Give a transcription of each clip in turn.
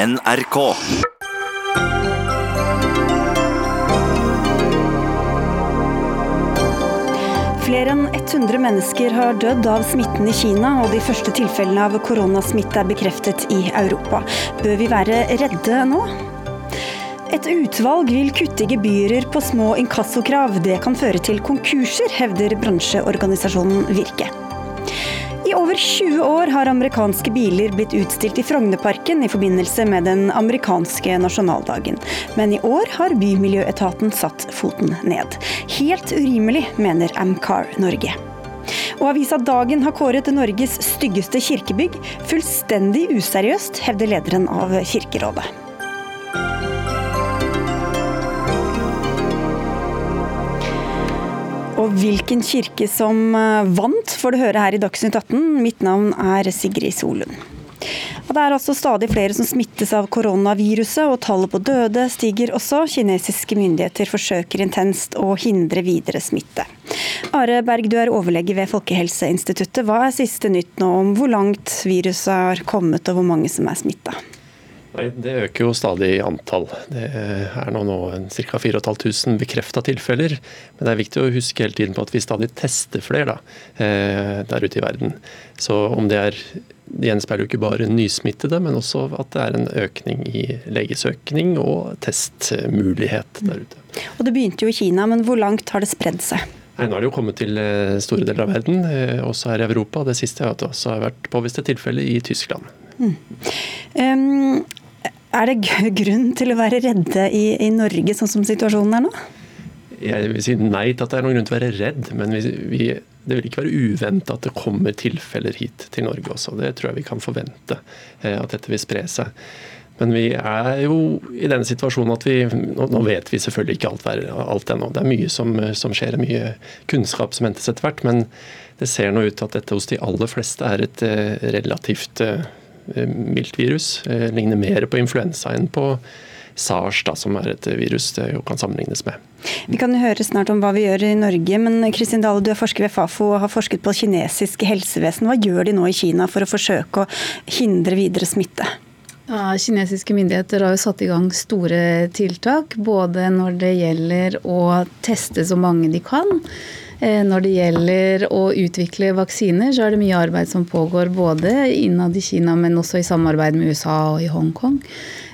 NRK. Flere enn 100 mennesker har dødd av smitten i Kina, og de første tilfellene av koronasmitte er bekreftet i Europa. Bør vi være redde nå? Et utvalg vil kutte gebyrer på små inkassokrav. Det kan føre til konkurser, hevder bransjeorganisasjonen Virke. I over 20 år har amerikanske biler blitt utstilt i Frognerparken i forbindelse med den amerikanske nasjonaldagen. Men i år har Bymiljøetaten satt foten ned. Helt urimelig, mener Amcar Norge. Og avisa Dagen har kåret Norges styggeste kirkebygg. Fullstendig useriøst, hevder lederen av Kirkerådet. Og hvilken kirke som eh, vant, får du høre her i Dagsnytt 18. Mitt navn er Sigrid Solund. Og det er altså stadig flere som smittes av koronaviruset, og tallet på døde stiger også. Kinesiske myndigheter forsøker intenst å hindre videre smitte. Are Berg, du er overlege ved Folkehelseinstituttet. Hva er siste nytt nå om hvor langt viruset har kommet, og hvor mange som er smitta? Nei, Det øker jo stadig i antall. Det er nå, nå ca. 4500 bekrefta tilfeller. Men det er viktig å huske hele tiden på at vi stadig tester flere da, eh, der ute i verden. Så om det er det gjenspeiler jo ikke bare nysmittede, men også at det er en økning i legesøkning og testmulighet der ute. Og Det begynte jo i Kina, men hvor langt har det spredd seg? Nei, nå har det jo kommet til eh, store deler av verden, eh, også her i Europa. Det siste er at det også har vært påviste tilfeller tilfelle i Tyskland. Mm. Um, er det grunn til å være redde i, i, Norge, sånn som situasjonen er nå? Jeg vil si nei til at det er noen grunn til å være redd, men vi, vi, det vil ikke være uventa at det kommer tilfeller hit til Norge også. Det tror jeg vi kan forvente, eh, at dette vil spre seg. Men vi er jo i denne situasjonen at vi Nå vet vi selvfølgelig ikke alt, alt ennå. Det er mye som, som skjer, mye kunnskap som hentes etter hvert. Men det ser nå ut til at dette hos de aller fleste er et eh, relativt eh, Eh, mildt virus. Eh, ligner mer på influensa enn på SARS, da, som er et virus det jo kan sammenlignes med. Vi kan høre snart om hva vi gjør i Norge, men Kristin Dale, du er forsker ved Fafo og har forsket på kinesisk helsevesen. Hva gjør de nå i Kina for å forsøke å hindre videre smitte? Ja, kinesiske myndigheter har jo satt i gang store tiltak, både når det gjelder å teste så mange de kan Eh, når det gjelder å utvikle vaksiner, så er det mye arbeid som pågår både innad i Kina, men også i samarbeid med USA og i Hongkong.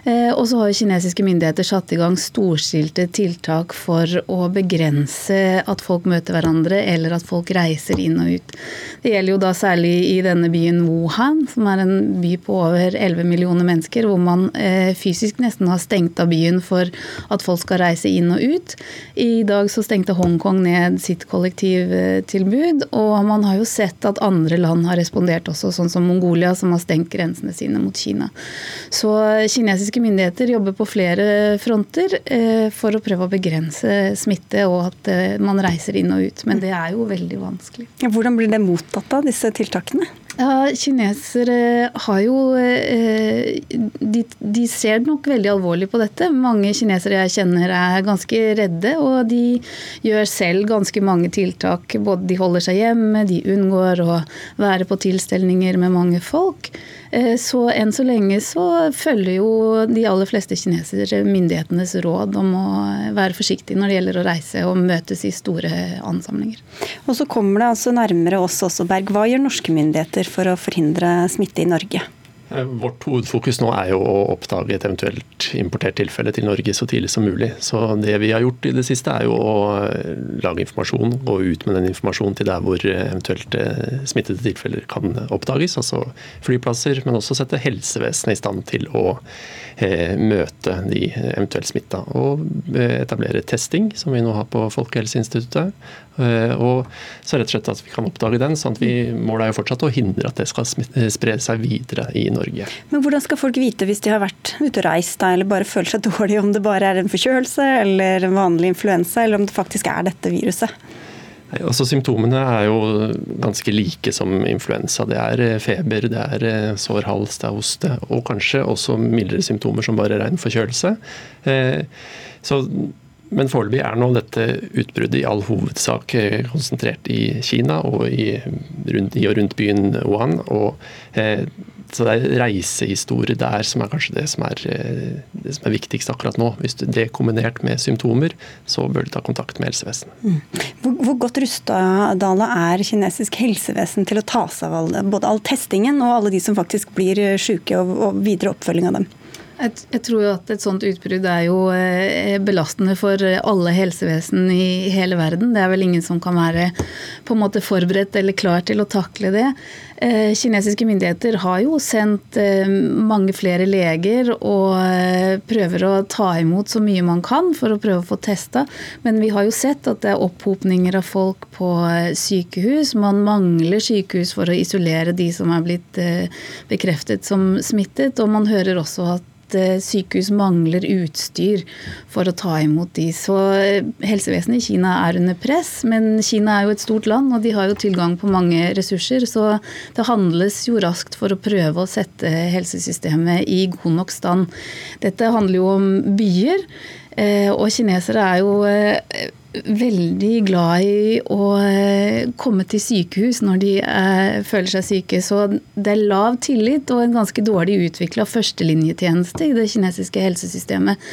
Eh, og så har kinesiske myndigheter satt i gang storstilte tiltak for å begrense at folk møter hverandre, eller at folk reiser inn og ut. Det gjelder jo da særlig i denne byen Wuhan, som er en by på over 11 millioner mennesker, hvor man eh, fysisk nesten har stengt av byen for at folk skal reise inn og ut. I dag så stengte Hongkong ned sitt kollektivtilbud, og man har jo sett at andre land har respondert også, sånn som Mongolia, som har stengt grensene sine mot Kina. Så kinesiske Kinesiske myndigheter jobber på flere fronter eh, for å prøve å begrense smitte og at eh, man reiser inn og ut. Men det er jo veldig vanskelig. Hvordan blir det mottatt av disse tiltakene? Ja, Kinesere har jo eh, de, de, ser nok veldig alvorlig på dette. Mange kinesere jeg kjenner er ganske redde, og de gjør selv ganske mange tiltak. Både de holder seg hjemme, de unngår å være på tilstelninger med mange folk. Eh, så enn så lenge så følger jo de aller fleste kinesere myndighetenes råd om å være forsiktig når det gjelder å reise og møtes i store ansamlinger. Og så kommer det altså nærmere oss også, Berg. Hva gjør norske myndigheter for å forhindre smitte i Norge? Eh, vårt hovedfokus nå er jo å oppdage et eventuelt importert tilfelle til Norge så tidlig som mulig. Så det vi har gjort i det siste er jo å eh, lage informasjon, gå ut med den informasjonen til der hvor eventuelt eh, smittede tilfeller kan oppdages. Altså flyplasser, men også sette helsevesenet i stand til å møte de eventuelt smitta. Og etablere testing, som vi nå har på Folkehelseinstituttet. Og så rett og slett at vi kan oppdage den. sånn at vi Målet er jo fortsatt å hindre at det skal spre seg videre i Norge. Men hvordan skal folk vite hvis de har vært ute og reist da, eller bare føler seg dårlig, om det bare er en forkjølelse eller en vanlig influensa, eller om det faktisk er dette viruset? Altså, symptomene er jo ganske like som influensa. Det er eh, feber, det er eh, sår hals, det er hoste, og kanskje også mildere symptomer som bare ren forkjølelse. Eh, så men foreløpig er nå dette utbruddet i all hovedsak konsentrert i Kina og i, rundt, i og rundt byen Wuhan. Og eh, Så det er reisehistorie der som er kanskje det som er, eh, det som er viktigst akkurat nå. Hvis det er kombinert med symptomer, så bør du ta kontakt med helsevesenet. Mm. Hvor, hvor, godt rusta Dala er kinesisk helsevesen til å ta seg av både all testingen og alle de som faktisk blir syke, og, og videre oppfølging av dem? Jeg, tror jo at et sånt utbrudd er jo eh, belastende for alle helsevesen i hele verden. Det er vel ingen som kan være på en måte forberedt eller klar til å takle det. Eh, kinesiske myndigheter har jo sendt eh, mange flere leger og prøver å ta imot så mye man kan for å prøve å få testa. Men vi har jo sett at det er opphopninger av folk på sykehus. Man mangler sykehus for å isolere de som er blitt bekreftet som smittet. Og man hører også at Eh, sykehus mangler utstyr for å ta imot de. Så eh, helsevesenet i Kina er under press, men Kina er jo et stort land, og de har jo tilgang på mange ressurser. Så det handles jo raskt for å prøve å sette helsesystemet i god nok stand. Dette handler jo om byer, eh, og kinesere er jo veldig glad i å eh, komme til sykehus når de eh, føler seg syke. Så det er lav tillit og en ganske dårlig utvikla førstelinjetjeneste i det kinesiske helsesystemet.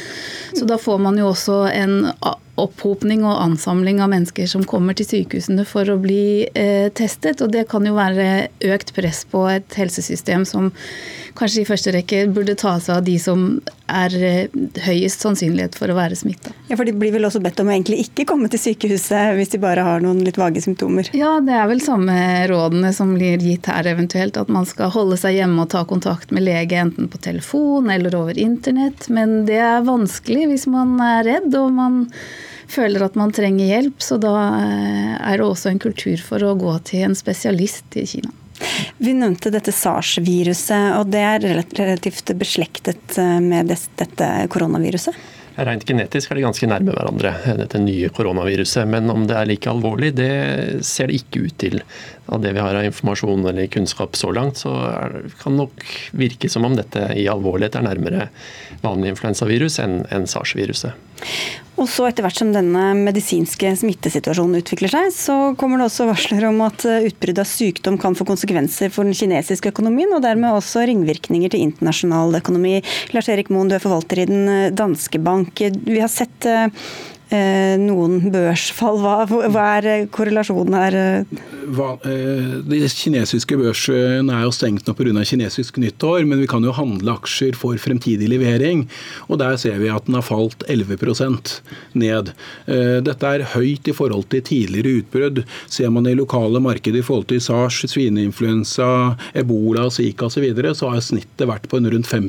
Så da får man jo også en opphopning og ansamling av mennesker som kommer til sykehusene for å bli eh, testet. Og det kan jo være økt press på et helsesystem som kanskje i første rekke burde ta seg av de som er eh, høyest sannsynlighet for å være smitta. Ja, for de blir vel også bedt om å egentlig ikke komme til sykehuset hvis de bare har noen litt vage symptomer? Ja, det er vel samme rådene som blir gitt her eventuelt. At man skal holde seg hjemme og ta kontakt med lege enten på telefon eller over internett. Men det er vanskelig hvis man er redd og man føler at man trenger hjelp. Så da eh, er det også en kultur for å gå til en spesialist i Kina. Vi nevnte dette SARS-viruset, og det er relativt beslektet eh, med dette koronaviruset? Rent genetisk er de ganske nærme hverandre, dette nye koronaviruset. Men om det er like alvorlig, det ser det ikke ut til. Av det vi har av informasjon eller kunnskap så langt, så kan det nok virke som om dette i alvorlighet er nærmere vanlig influensavirus enn, enn SARS-viruset. Og så Etter hvert som denne medisinske smittesituasjonen utvikler seg, så kommer det også varsler om at eh, utbrudd av sykdom kan få konsekvenser for den kinesiske økonomien, og dermed også ringvirkninger til internasjonal økonomi. Lars Erik Moen, du er forvalter i Den eh, danske bank. Vi har sett Eh, noen børsfall. Hva, hva er korrelasjonen her? Eh, de kinesiske børsene er jo stengt nå pga. kinesisk nyttår, men vi kan jo handle aksjer for fremtidig levering. Og der ser vi at den har falt 11% ned. Eh, dette er høyt i forhold til tidligere utbrudd. Ser man i lokale markeder i forhold til SARS, svineinfluensa, ebola, zika osv., så, videre, så har snittet vært på en rundt 5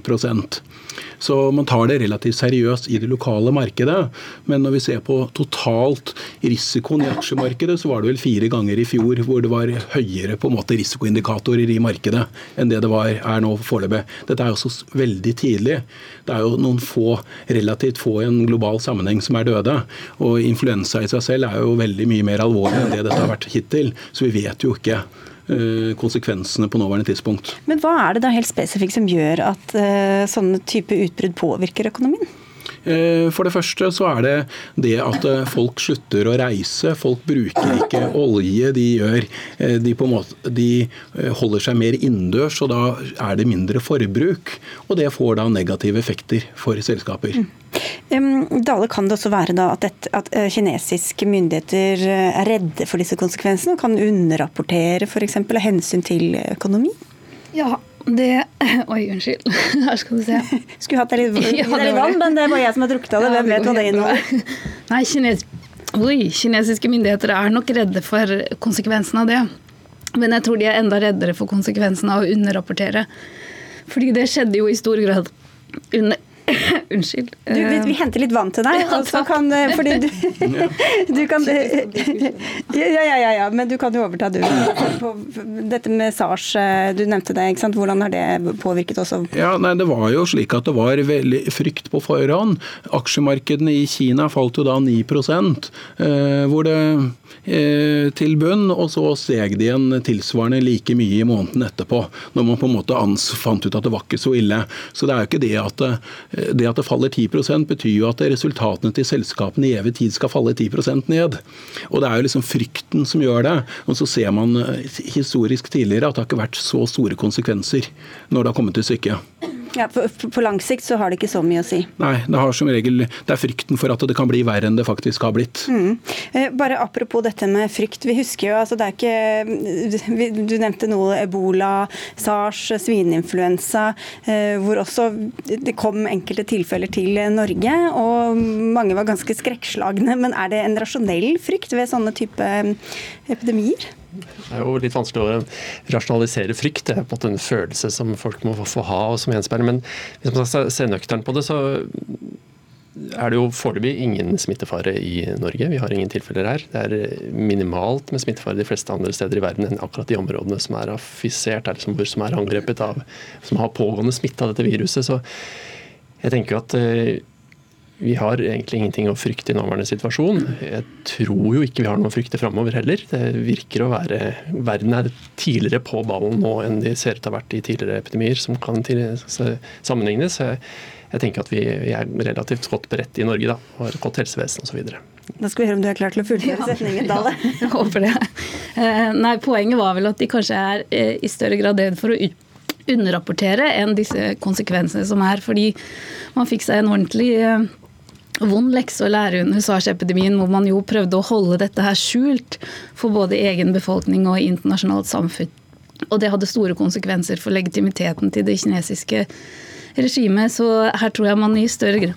så man tar det relativt seriøst i det lokale markedet. Men når vi ser på totalt risikoen i aksjemarkedet, så var det vel fire ganger i fjor hvor det var høyere på en måte risikoindikatorer i markedet enn det det var, er nå foreløpig. Dette er jo så veldig tidlig. Det er jo noen få, relativt få i en global sammenheng som er døde. Og influensa i seg selv er jo veldig mye mer alvorlig enn det dette har vært hittil. Så vi vet jo ikke Eh, konsekvensene på nåværende tidspunkt. Men hva er det da helt spesifikt som gjør at uh, sånne type utbrudd påvirker økonomien? Eh, for det første så er det det at folk slutter å reise. Folk bruker ikke olje. De, gjør, de, måte, de holder seg mer innendørs, og da er det mindre forbruk. Og det får da negative effekter for selskaper. Mm. Dale, kan det også være da at, et, at eh, kinesiske myndigheter eh, er redde for disse konsekvensene og kan underrapportere f.eks. av hensyn til økonomi? Ja, det Oi, unnskyld. Her skal du se. Skulle hatt deg litt, ja, litt vann, men det var jeg som har drukket av det. Hvem vet hva det inneholder? Nei, kines, oi, kinesiske myndigheter er nok redde for konsekvensen av det. Men jeg tror de er enda reddere for konsekvensen av å underrapportere. Fordi det skjedde jo i stor grad under Unnskyld. Du, vi, vi, henter litt vann til deg. Ja, så kan, eh, fordi du, du kan ja, ja, ja, ja, men du kan jo overta, du. På, dette med SARS, eh, du nevnte det. ikke sant? Hvordan har det påvirket også? Ja, nei, Det var jo slik at det var veldig frykt på forhånd. Aksjemarkedene i Kina falt jo da 9 eh, hvor det Eh, til bunn, og så steg de igjen tilsvarende like mye i måneden etterpå. Når man på en måte fant ut at det var ikke så ille. Så det er jo ikke det at Det at det faller 10 betyr jo at resultatene til selskapene i evig tid skal falle 10% ned. Og Det er jo liksom frykten som gjør det. Og så ser man historisk tidligere at det har ikke vært så store konsekvenser når det har kommet til stykket. Ja, på, på, lang sikt så har det ikke så mye å si. Nei, det har som regel Det er frykten for at det kan bli verre enn det faktisk har blitt. Mm. Eh, bare apropos dette med frykt. Vi husker jo, altså det er ikke Du nevnte noe ebola, sars, svineinfluensa, eh, hvor også det kom enkelte tilfeller til Norge. Og mange var ganske skrekkslagne. Men er det en rasjonell frykt ved sånne type epidemier? Det er jo litt vanskelig å rasjonalisere frykt. Det er på en måte en følelse som folk må få ha og som gjenspeiler. Men hvis man skal se på det, så er det jo foreløpig ingen smittefare i Norge. Vi har ingen tilfeller her. Det er minimalt med smittefare de fleste andre steder i verden enn akkurat de områdene som er affisert, eller som, som er angrepet av som har pågående smitte av dette viruset. Så jeg tenker jo at eh, vi har egentlig ingenting å frykte i nåværende situasjon. Jeg tror jo ikke vi har noe å frykte framover heller. Det virker å være Verden er tidligere på ballen nå enn de ser ut til å ha vært i tidligere epidemier som kan sammenlignes. Jeg tenker at vi, er relativt godt beredt i Norge da, og har et godt helsevesen osv. Da skal vi høre om du er klar til å fullføre setningen, Dale. jeg håper det. Eh, nei, Poenget var vel at de kanskje er eh, i større grad redd for å underrapportere enn disse konsekvensene som er. Fordi man fikk seg en ordentlig eh, vond lekse å lære under SARS-epidemien, hvor man jo prøvde å holde dette her skjult for både egen befolkning og internasjonalt samfunn. Og det hadde store konsekvenser for legitimiteten til det kinesiske regimet. Så her tror jeg man i større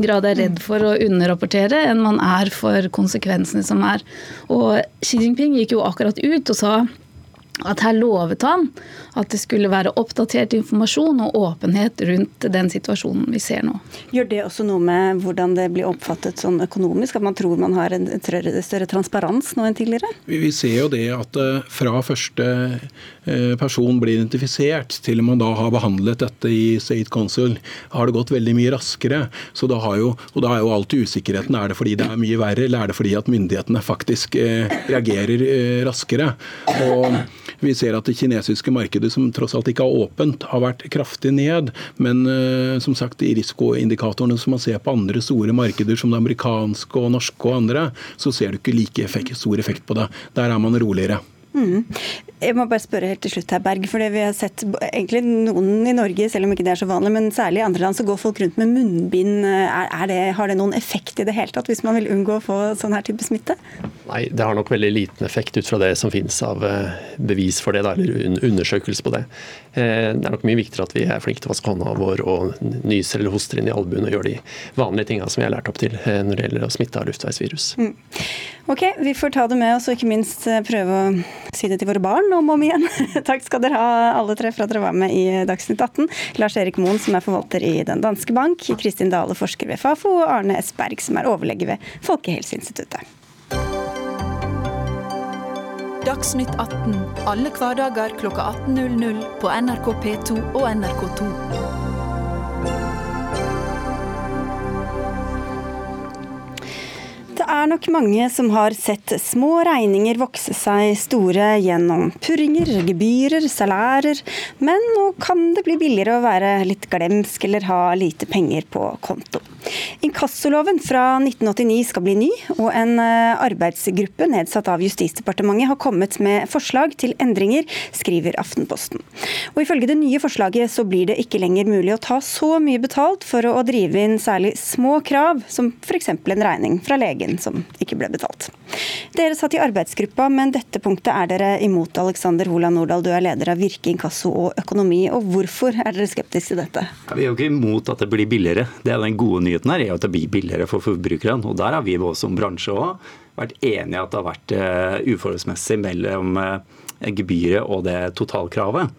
grad er redd for å underrapportere enn man er for konsekvensene som er. Og Xi Jinping gikk jo akkurat ut og sa at her lovet han at det skulle være oppdatert informasjon og åpenhet rundt den situasjonen vi ser nå. Gjør det også noe med hvordan det blir oppfattet sånn økonomisk? At man tror man har en større transparens nå enn tidligere? Vi ser jo det at eh, fra første person blir identifisert til man da har behandlet dette i State Council, har det gått veldig mye raskere. Så da har jo, og da er jo alltid usikkerheten er det fordi det er mye verre, eller er det fordi at myndighetene faktisk eh, reagerer raskere. Og vi ser at det kinesiske markedet, som tross alt ikke er åpent, har vært kraftig ned. Men som sagt, i risikoindikatorene som man ser på andre store markeder, som det amerikanske og norske og andre, så ser du ikke like effekt, stor effekt på det. Der er man roligere. Mm. Jeg må bare spørre helt til slutt her, Berg. for Vi har sett egentlig noen i Norge, selv om ikke det er så vanlig, men særlig i andre land, så går folk rundt med munnbind. Er, er det, har det noen effekt i det hele tatt, hvis man vil unngå å få sånn her type smitte? Nei, det har nok veldig liten effekt ut fra det som finnes av eh, bevis for det, eller undersøkelse på det. Eh, det er nok mye viktigere at vi er flinke til å vaske hånda vår og nyser eller hoster inn i albuen og gjør de vanlige tinga som vi har lært opp til eh, når det gjelder å smitte av luftveisvirus. Mm. Ok, vi får ta det med oss og ikke minst prøve å si det til våre barn om og om igjen. Takk skal dere ha alle tre for at dere var med i Dagsnytt 18. Lars Erik Moen som er forvalter i Den danske bank, Kristin Dale forsker ved Fafo og Arne S. Berg som er overlege ved Folkehelseinstituttet. Dagsnytt 18 alle hverdager kl 18.00 på NRK P2 og NRK2. Det er nok mange som har sett små regninger vokse seg store gjennom purringer, gebyrer, salærer, men nå kan det bli billigere å være litt glemsk eller ha lite penger på konto. Inkassoloven fra 1989 skal bli ny, og en eh, arbeidsgruppe nedsatt av Justisdepartementet har kommet med forslag til endringer, skriver Aftenposten. Og Ifølge det nye forslaget så blir det ikke lenger mulig å ta så mye betalt for å drive inn særlig små krav, som f.eks. en regning fra legen som ikke ble betalt. Dere satt i arbeidsgruppa, men dette punktet er dere imot. Alexander Holand Nordahl, du er leder av Virke inkasso og økonomi. og Hvorfor er dere skeptiske til dette? Vi er jo ikke imot at det blir billigere. Det er Den gode nyheten her er at det blir billigere for forbrukerne. og Der har vi som bransje òg vært enige i at det har vært uh, uforholdsmessig mellom uh, gebyret og det totalkravet.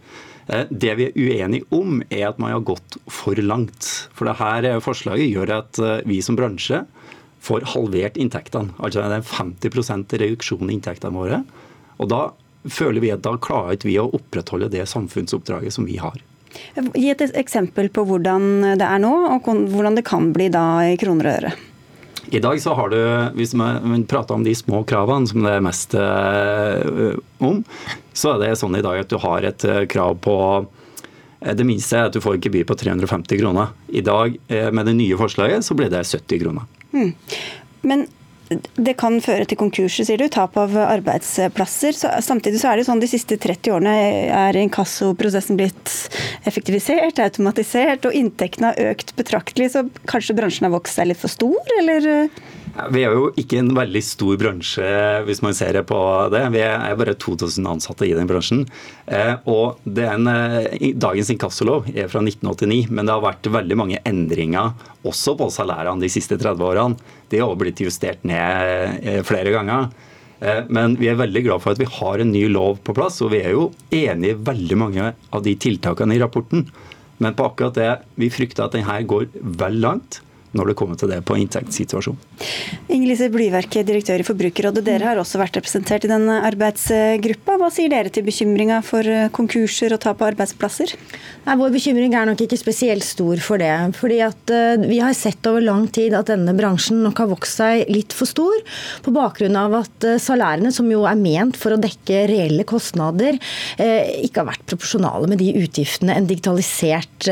Uh, det vi er uenige om, er at man har gått for langt. For dette forslaget gjør at vi som bransje får halvert inntektene. Altså det er 50% reduksjon i inntektene våre. Og da føler vi at da klarer ikke vi å opprettholde det samfunnsoppdraget som vi har. Gi et eksempel på hvordan det er nå, og hvordan det kan bli da i kroner og øre. I dag så har du, Hvis man prater om de små kravene som det er mest øh, om, så er det sånn i dag at du har et øh, krav på Det minste er at du får et gebyr på 350 kroner. I dag, med det nye forslaget, så blir det 70 kroner. Mm. Men det kan føre til konkurser, sier du. Tap av arbeidsplasser. Så, samtidig så er det sånn de siste 30 årene er inkassoprosessen blitt effektivisert, automatisert, og inntektene har økt betraktelig. Så kanskje bransjen har vokst seg litt for stor, eller? Vi er jo ikke en veldig stor bransje hvis man ser på det. Vi er bare 2000 ansatte i den bransjen. Eh, og en, eh, Dagens inkassolov er fra 1989, men det har vært veldig mange endringer også på salærene de siste 30 årene. Det har blitt justert ned eh, flere ganger. Men vi er veldig glad for at vi har en ny lov på plass, og vi er jo enig i veldig mange av de tiltakene i rapporten. Men på akkurat det, vi frykter at denne går vel langt når det kommer til det på inntektssituasjonen. Inger-Lise Blyverke, direktør i Forbrukerrådet. Dere har også vært representert i den arbeidsgruppa. Hva sier dere til bekymringa for konkurser og tap av arbeidsplasser? Nei, vår bekymring er nok ikke spesielt stor for det. fordi at uh, Vi har sett over lang tid at denne bransjen nok har vokst seg litt for stor. På bakgrunn av at uh, salærene, som jo er ment for å dekke reelle kostnader, uh, ikke har vært proporsjonale med de utgiftene en digitalisert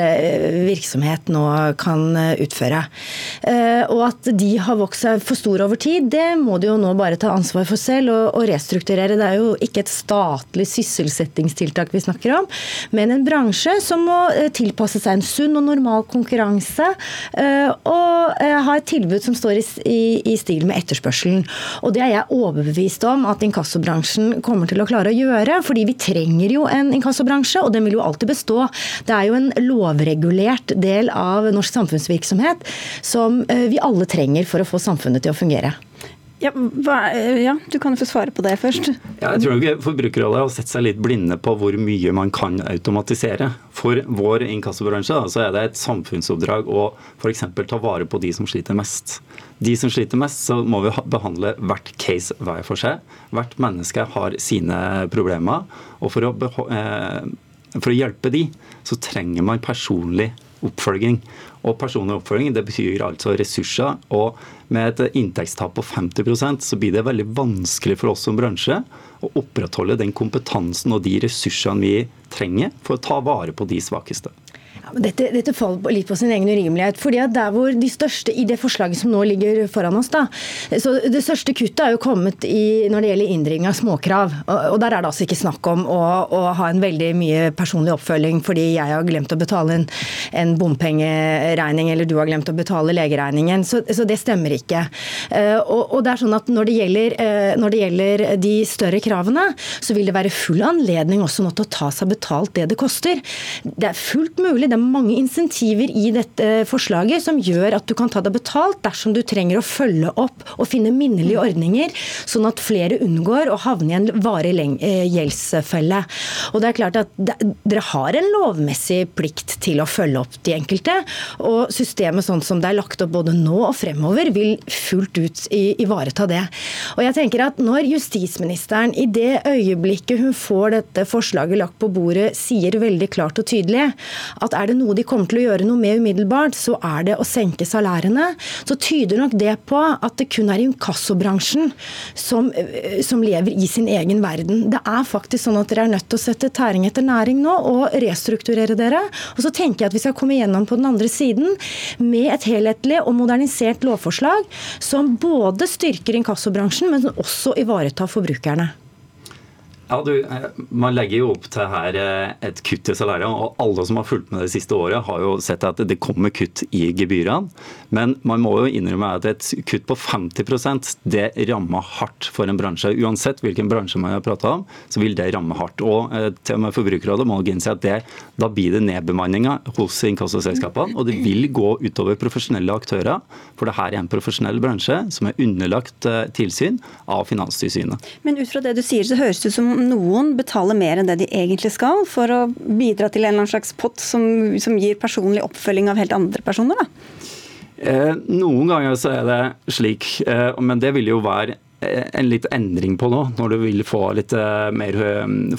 virksomhet nå kan utføre. Eh, og at de har vokst seg for store over tid, det må de jo nå bare ta ansvar for selv og, restrukturere. Det er jo ikke et statlig sysselsettingstiltak vi snakker om, men en bransje som må eh, tilpasse seg en sunn og normal konkurranse eh, og ha et tilbud som står i, i, i stil med etterspørselen. Og det er jeg overbevist om at inkassobransjen kommer til å klare å gjøre, fordi vi trenger jo en inkassobransje, og den vil jo alltid bestå. Det er jo en lovregulert del av norsk samfunnsvirksomhet som eh, vi alle trenger for å få samfunnet til å fungere. Ja, hva, ja, Du kan få svare på det først. Ja, jeg tror ikke Forbrukerrådet har sett seg litt blinde på hvor mye man kan automatisere. For vår inkassobransje så er det et samfunnsoppdrag å f.eks. ta vare på de som sliter mest. De som sliter mest, så må vi behandle hvert case hver for seg. Hvert menneske har sine problemer. Og for å, eh, for å hjelpe de, så trenger man personlig oppfølging. Og personlig oppfølging det betyr altså ressurser. Og med et inntektstap på 50% så blir det veldig vanskelig for oss som bransje å opprettholde den kompetansen og de ressursene vi trenger for å ta vare på de svakeste. Dette, dette, faller litt på sin egen urimelighet. fordi at der hvor de største I det forslaget som nå ligger foran oss, da, så det største kuttet er jo kommet i, når det gjelder inndriving av småkrav. Og, og, Der er det altså ikke snakk om å, å, ha en veldig mye personlig oppfølging fordi jeg har glemt å betale en, en bompengeregning eller du har glemt å betale legeregningen. Så, så det stemmer ikke. Uh, og, og, det er sånn at når det, gjelder, uh, når det gjelder de større kravene, så vil det være full anledning også nå til å ta seg betalt det det koster. Det er fullt mulig. det er mange insentiver i dette forslaget som gjør at du kan ta deg betalt dersom du trenger å følge opp og finne minnelige ordninger, sånn at flere unngår å havne i en varig eh, gjeldsfelle. Og det er klart at Dere har en lovmessig plikt til å følge opp de enkelte. Og systemet sånn som det er lagt opp både nå og fremover, vil fullt ut ivareta det. Og jeg tenker at Når justisministeren i det øyeblikket hun får dette forslaget lagt på bordet, sier veldig klart og tydelig at er det noe de kommer til å gjøre noe med umiddelbart, så er det å senke salærene. Så tyder nok det på at det kun er inkassobransjen som, eh, som lever i sin egen verden. Det er faktisk sånn at dere er nødt til å sette tæring etter næring nå og restrukturere dere. Og så tenker jeg at vi skal komme gjennom på den andre siden med et helhetlig og modernisert lovforslag som både styrker inkassobransjen, men også ivaretar forbrukerne. Ja, du, eh, Man legger jo opp til her eh, et kutt i salærene. og Alle som har fulgt med det siste året, har jo sett at det kommer kutt i gebyrene. Men man må jo innrømme at et kutt på 50% det rammer hardt for en bransje. Uansett hvilken bransje man har prata om, så vil det ramme hardt. Og eh, til og med Forbrukerrådet må innse at det, da blir det nedbemanninger hos inkassoselskapene. Og det vil gå utover profesjonelle aktører. For det her er en profesjonell bransje som er underlagt tilsyn av Finanstilsynet. Men ut fra det du sier, så høres det ut som noen betaler mer enn det de egentlig skal, for å bidra til en eller annen slags pott som, som gir personlig oppfølging av helt andre personer? da? Eh, noen ganger så er det slik, eh, men det vil jo være en litt endring på nå, når du vil få litt mer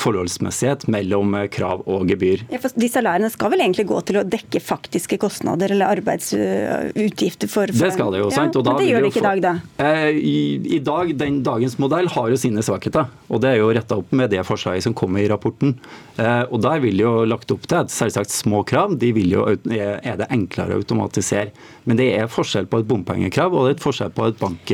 forholdsmessighet mellom krav og gebyr. Ja, for de salærene skal vel egentlig gå til å dekke faktiske kostnader eller arbeidsutgifter for, for Det skal det jo, sant. Ja, men det gjør det ikke i dag, da? I, I, dag, den dagens modell har jo sine svakheter. Og det er jo retta opp med det forslaget som kommer i rapporten. Og der vil jo lagt opp til at selvsagt små krav de vil jo, er det enklere å automatisere. Men det er forskjell på et bompengekrav og det er et forskjell på et bank,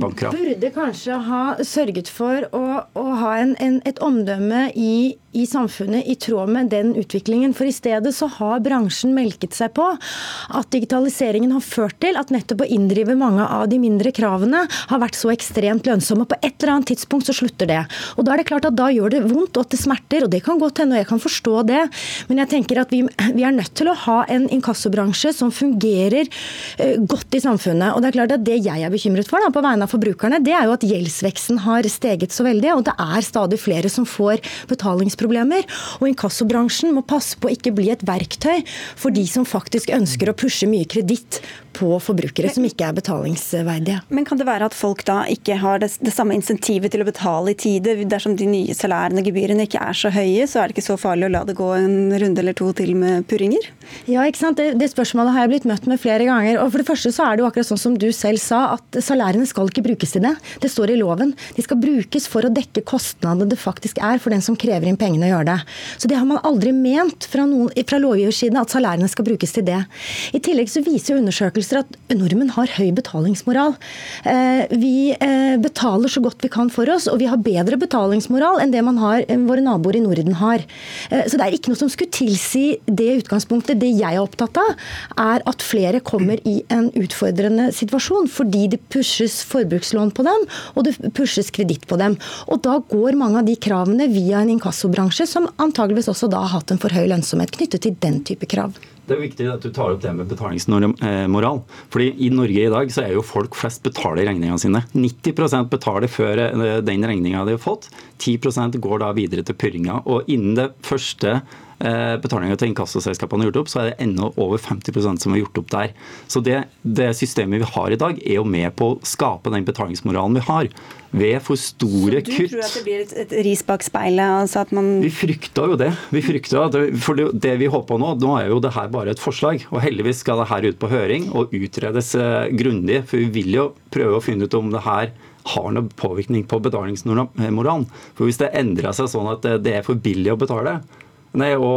bankkrav. Burde kanskje ha sørget for å, å ha en, en, et omdømme i i samfunnet i tråd med den utviklingen. For i stedet så har bransjen melket seg på at digitaliseringen har ført til at nettopp å inndrive mange av de mindre kravene har vært så ekstremt lønnsomme. På et eller annet tidspunkt så slutter det. Og da er det klart at da gjør det vondt og at det smerter, og det kan godt hende, og jeg kan forstå det. Men jeg tenker at vi, vi er nødt til å ha en inkassobransje som fungerer uh, godt i samfunnet. Og det er klart at det jeg er bekymret for da, på vegne av forbrukerne, det er jo at gjeldsveksten har steget så veldig, og det er stadig flere som får betalingsproblemer. Og inkassobransjen må passe på å ikke bli et verktøy for de som faktisk ønsker å pushe mye kreditt på forbrukere som ikke er betalingsverdige. Men kan det være at folk da ikke har det, det samme insentivet til å betale i tide? Dersom de nye salærene og gebyrene ikke er så høye, så er det ikke så farlig å la det gå en runde eller to til med purringer? Ja, ikke sant. Det, det spørsmålet har jeg blitt møtt med flere ganger. Og for det første så er det jo akkurat sånn som du selv sa, at salærene skal ikke brukes til det. Det står i loven. De skal brukes for å dekke kostnadene det faktisk er for den som krever inn pengene å gjøre det. Så det har man aldri ment fra, noen, fra lovgiversiden at salærene skal brukes til det. I tillegg så viser undersøkelser at nordmenn har høy betalingsmoral. Eh, vi eh, betaler så godt vi kan for oss, og vi har bedre betalingsmoral enn det man har, våre naboer i Norden har. Eh, så det er ikke noe som skulle tilsi det utgangspunktet. Det jeg er opptatt av, er at flere kommer i en utfordrende situasjon fordi det pushes forbrukslån på dem, og det pushes kreditt på dem. Og da går mange av de kravene via en inkassobransje som antageligvis også da har hatt en for høy lønnsomhet knyttet til den type krav. Det er viktig at du tar opp det med betalingsmoral. Fordi I Norge i dag så er jo folk flest betaler regningene sine. 90 betaler før eh, den regninga de har fått. 10% går da videre til purringa. Og innen det første Eh, betalinga til inkassoselskapene er gjort opp, så er det ennå over 50% som er gjort opp der. Så det, det, systemet vi har i dag, er jo med på å skape den betalingsmoralen vi har. Ved for store kutt. Så du kutt. tror at det blir et, et ris bak speilet? Altså at man vi frykta jo det. Vi frykta det, For det, det vi håpa nå, nå er jo det her bare et forslag. Og heldigvis skal det her ut på høring og utredes eh, grundig. For vi vil jo prøve å finne ut om det her har noe påvirkning på betalingsmoralen. For Hvis det endrer seg sånn at det er for billig å betale, nei, å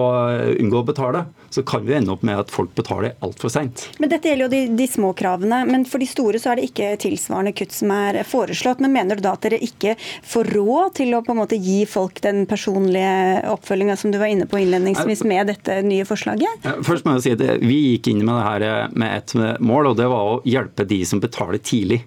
unngå å betale, så kan vi ende opp med at folk betaler altfor seint. Men dette gjelder jo de, de, små kravene. Men for de store så er det ikke tilsvarende kutt som er foreslått. Men mener du da at dere ikke får råd til å på en måte gi folk den personlige oppfølginga som du var inne på innledningsvis med dette nye forslaget? Først må jeg si at Vi gikk inn med det her med et mål, og det var å hjelpe de som betaler tidlig.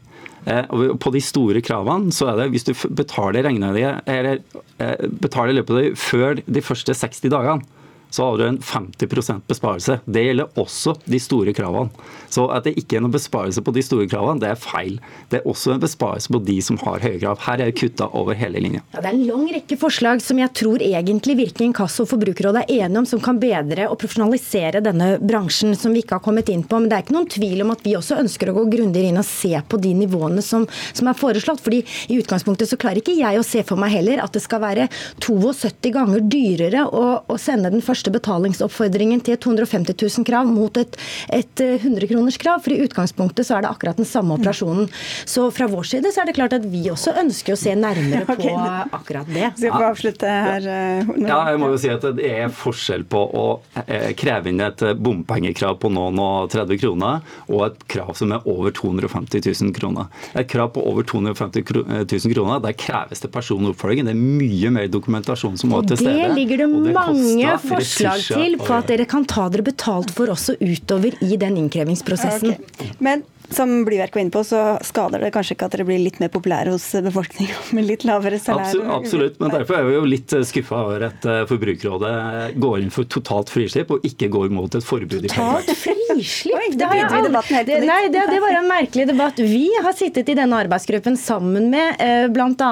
Eh, og på de store kravene så er det hvis du betaler regningene dine eller eh, betaler løpet ditt før de første 60 dagene, så har du en 50% besparelse. Det gjelder også de store kravene. Så at det ikke er noen besparelse på de store kravene, det er feil. Det er også en besparelse på de som har høye krav. Her er det kutta over hele linja. Ja, det er en lang rekke forslag som jeg tror egentlig Virke Inkasso og Forbrukerrådet er enige om, som kan bedre og profesjonalisere denne bransjen, som vi ikke har kommet inn på. Men det er ikke noen tvil om at vi også ønsker å gå grundigere inn og se på de nivåene som, som er foreslått. fordi i utgangspunktet så klarer ikke jeg å se for meg heller at det skal være 72 ganger dyrere å, å sende den første første betalingsoppfordringen til 250 000 krav mot et, et 100 eh, kroners krav. For i utgangspunktet så er det akkurat den samme operasjonen. Så fra vår side så er det klart at vi også ønsker å se nærmere okay. på akkurat det. Skal vi avslutte her? Eh, ja, jeg må jo si at det er forskjell på å eh, kreve inn et bompengekrav på noen og 30 kroner, og et krav som er over 250 000 kroner. Et krav på over 250 000 kroner, der kreves det personlig oppfølging. Det er mye mer dokumentasjon som må til stede. Det ligger det, det mange forslag forslag til på at dere kan ta dere betalt for også utover i den innkrevingsprosessen. Okay. Men som Blyverk var inne på, så skader det kanskje ikke at dere blir litt mer populære hos befolkninga med litt lavere salær? Absolutt, absolutt, men derfor er vi jo litt eh, skuffa over at eh, Forbrukerrådet går inn for totalt frislipp og ikke går mot et forbud i Totalt frislipp? Det, det, nei, det, det, var en merkelig debatt. Vi har sittet i denne arbeidsgruppen sammen med eh, bl.a.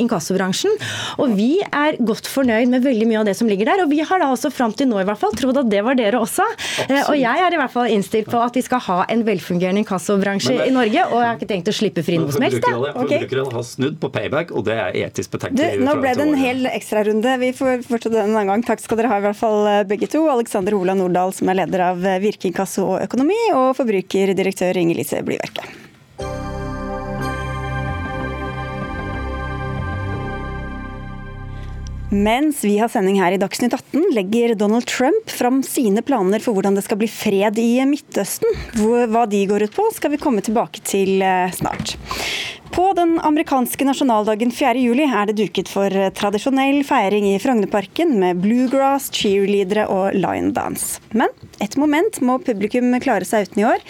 Inkassobransjen, og vi er godt fornøyd med veldig mye av det som ligger der. Og vi har da også fram til nå i hvert fall trodd at det var dere også. Absolutt. og jeg er i hvert fall innstilt på at vi skal ha en velfungerende velfungerende inkassobransje i Norge, og jeg har ikke tenkt å slippe fri noe som helst. Forbrukerne har snudd på payback, og det er etisk betenkelig. nå ble det en hel ekstrarunde. Vi får fortsette den en annen gang. Takk skal dere ha, i hvert fall eh, begge to. Alexander Hola Nordahl, som er leder av eh, Virke inkasso og økonomi, og forbrukerdirektør Inger Lise Blyverke. Mens vi har sending her i Dagsnytt 18, legger Donald Trump fram sine planer for hvordan det skal bli fred i Midtøsten. Hva de går ut på, skal vi komme tilbake til eh, snart. På den amerikanske nasjonaldagen 4.7 er det duket for tradisjonell feiring i Frognerparken med bluegrass, cheerleadere og line dance. Men et moment må publikum klare seg uten i år.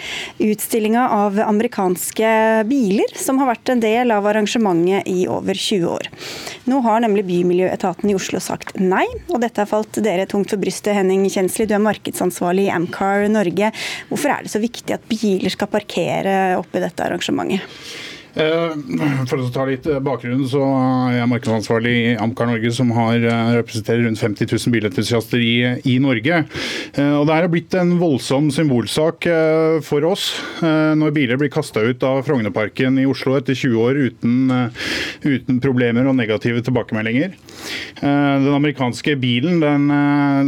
Utstillinga av amerikanske biler, som har vært en del av arrangementet i over 20 år. Nå har nemlig Bymiljøetaten i Oslo sagt nei, og dette har falt dere tungt for brystet, Henning Kjensli. Du er markedsansvarlig i Amcar Norge. Hvorfor er det så viktig at biler skal parkere oppi dette arrangementet? Eh, for å ta litt bakgrunnen, bakgrunn, så er jeg markedsansvarlig i Amcar Norge, som har, eh, representerer rundt 50 000 bilentusiaster i, i, Norge. Og Det er blitt en voldsom symbolsak for oss når biler blir kasta ut av Frognerparken i Oslo etter 20 år uten, uten problemer og negative tilbakemeldinger. Den amerikanske bilen den,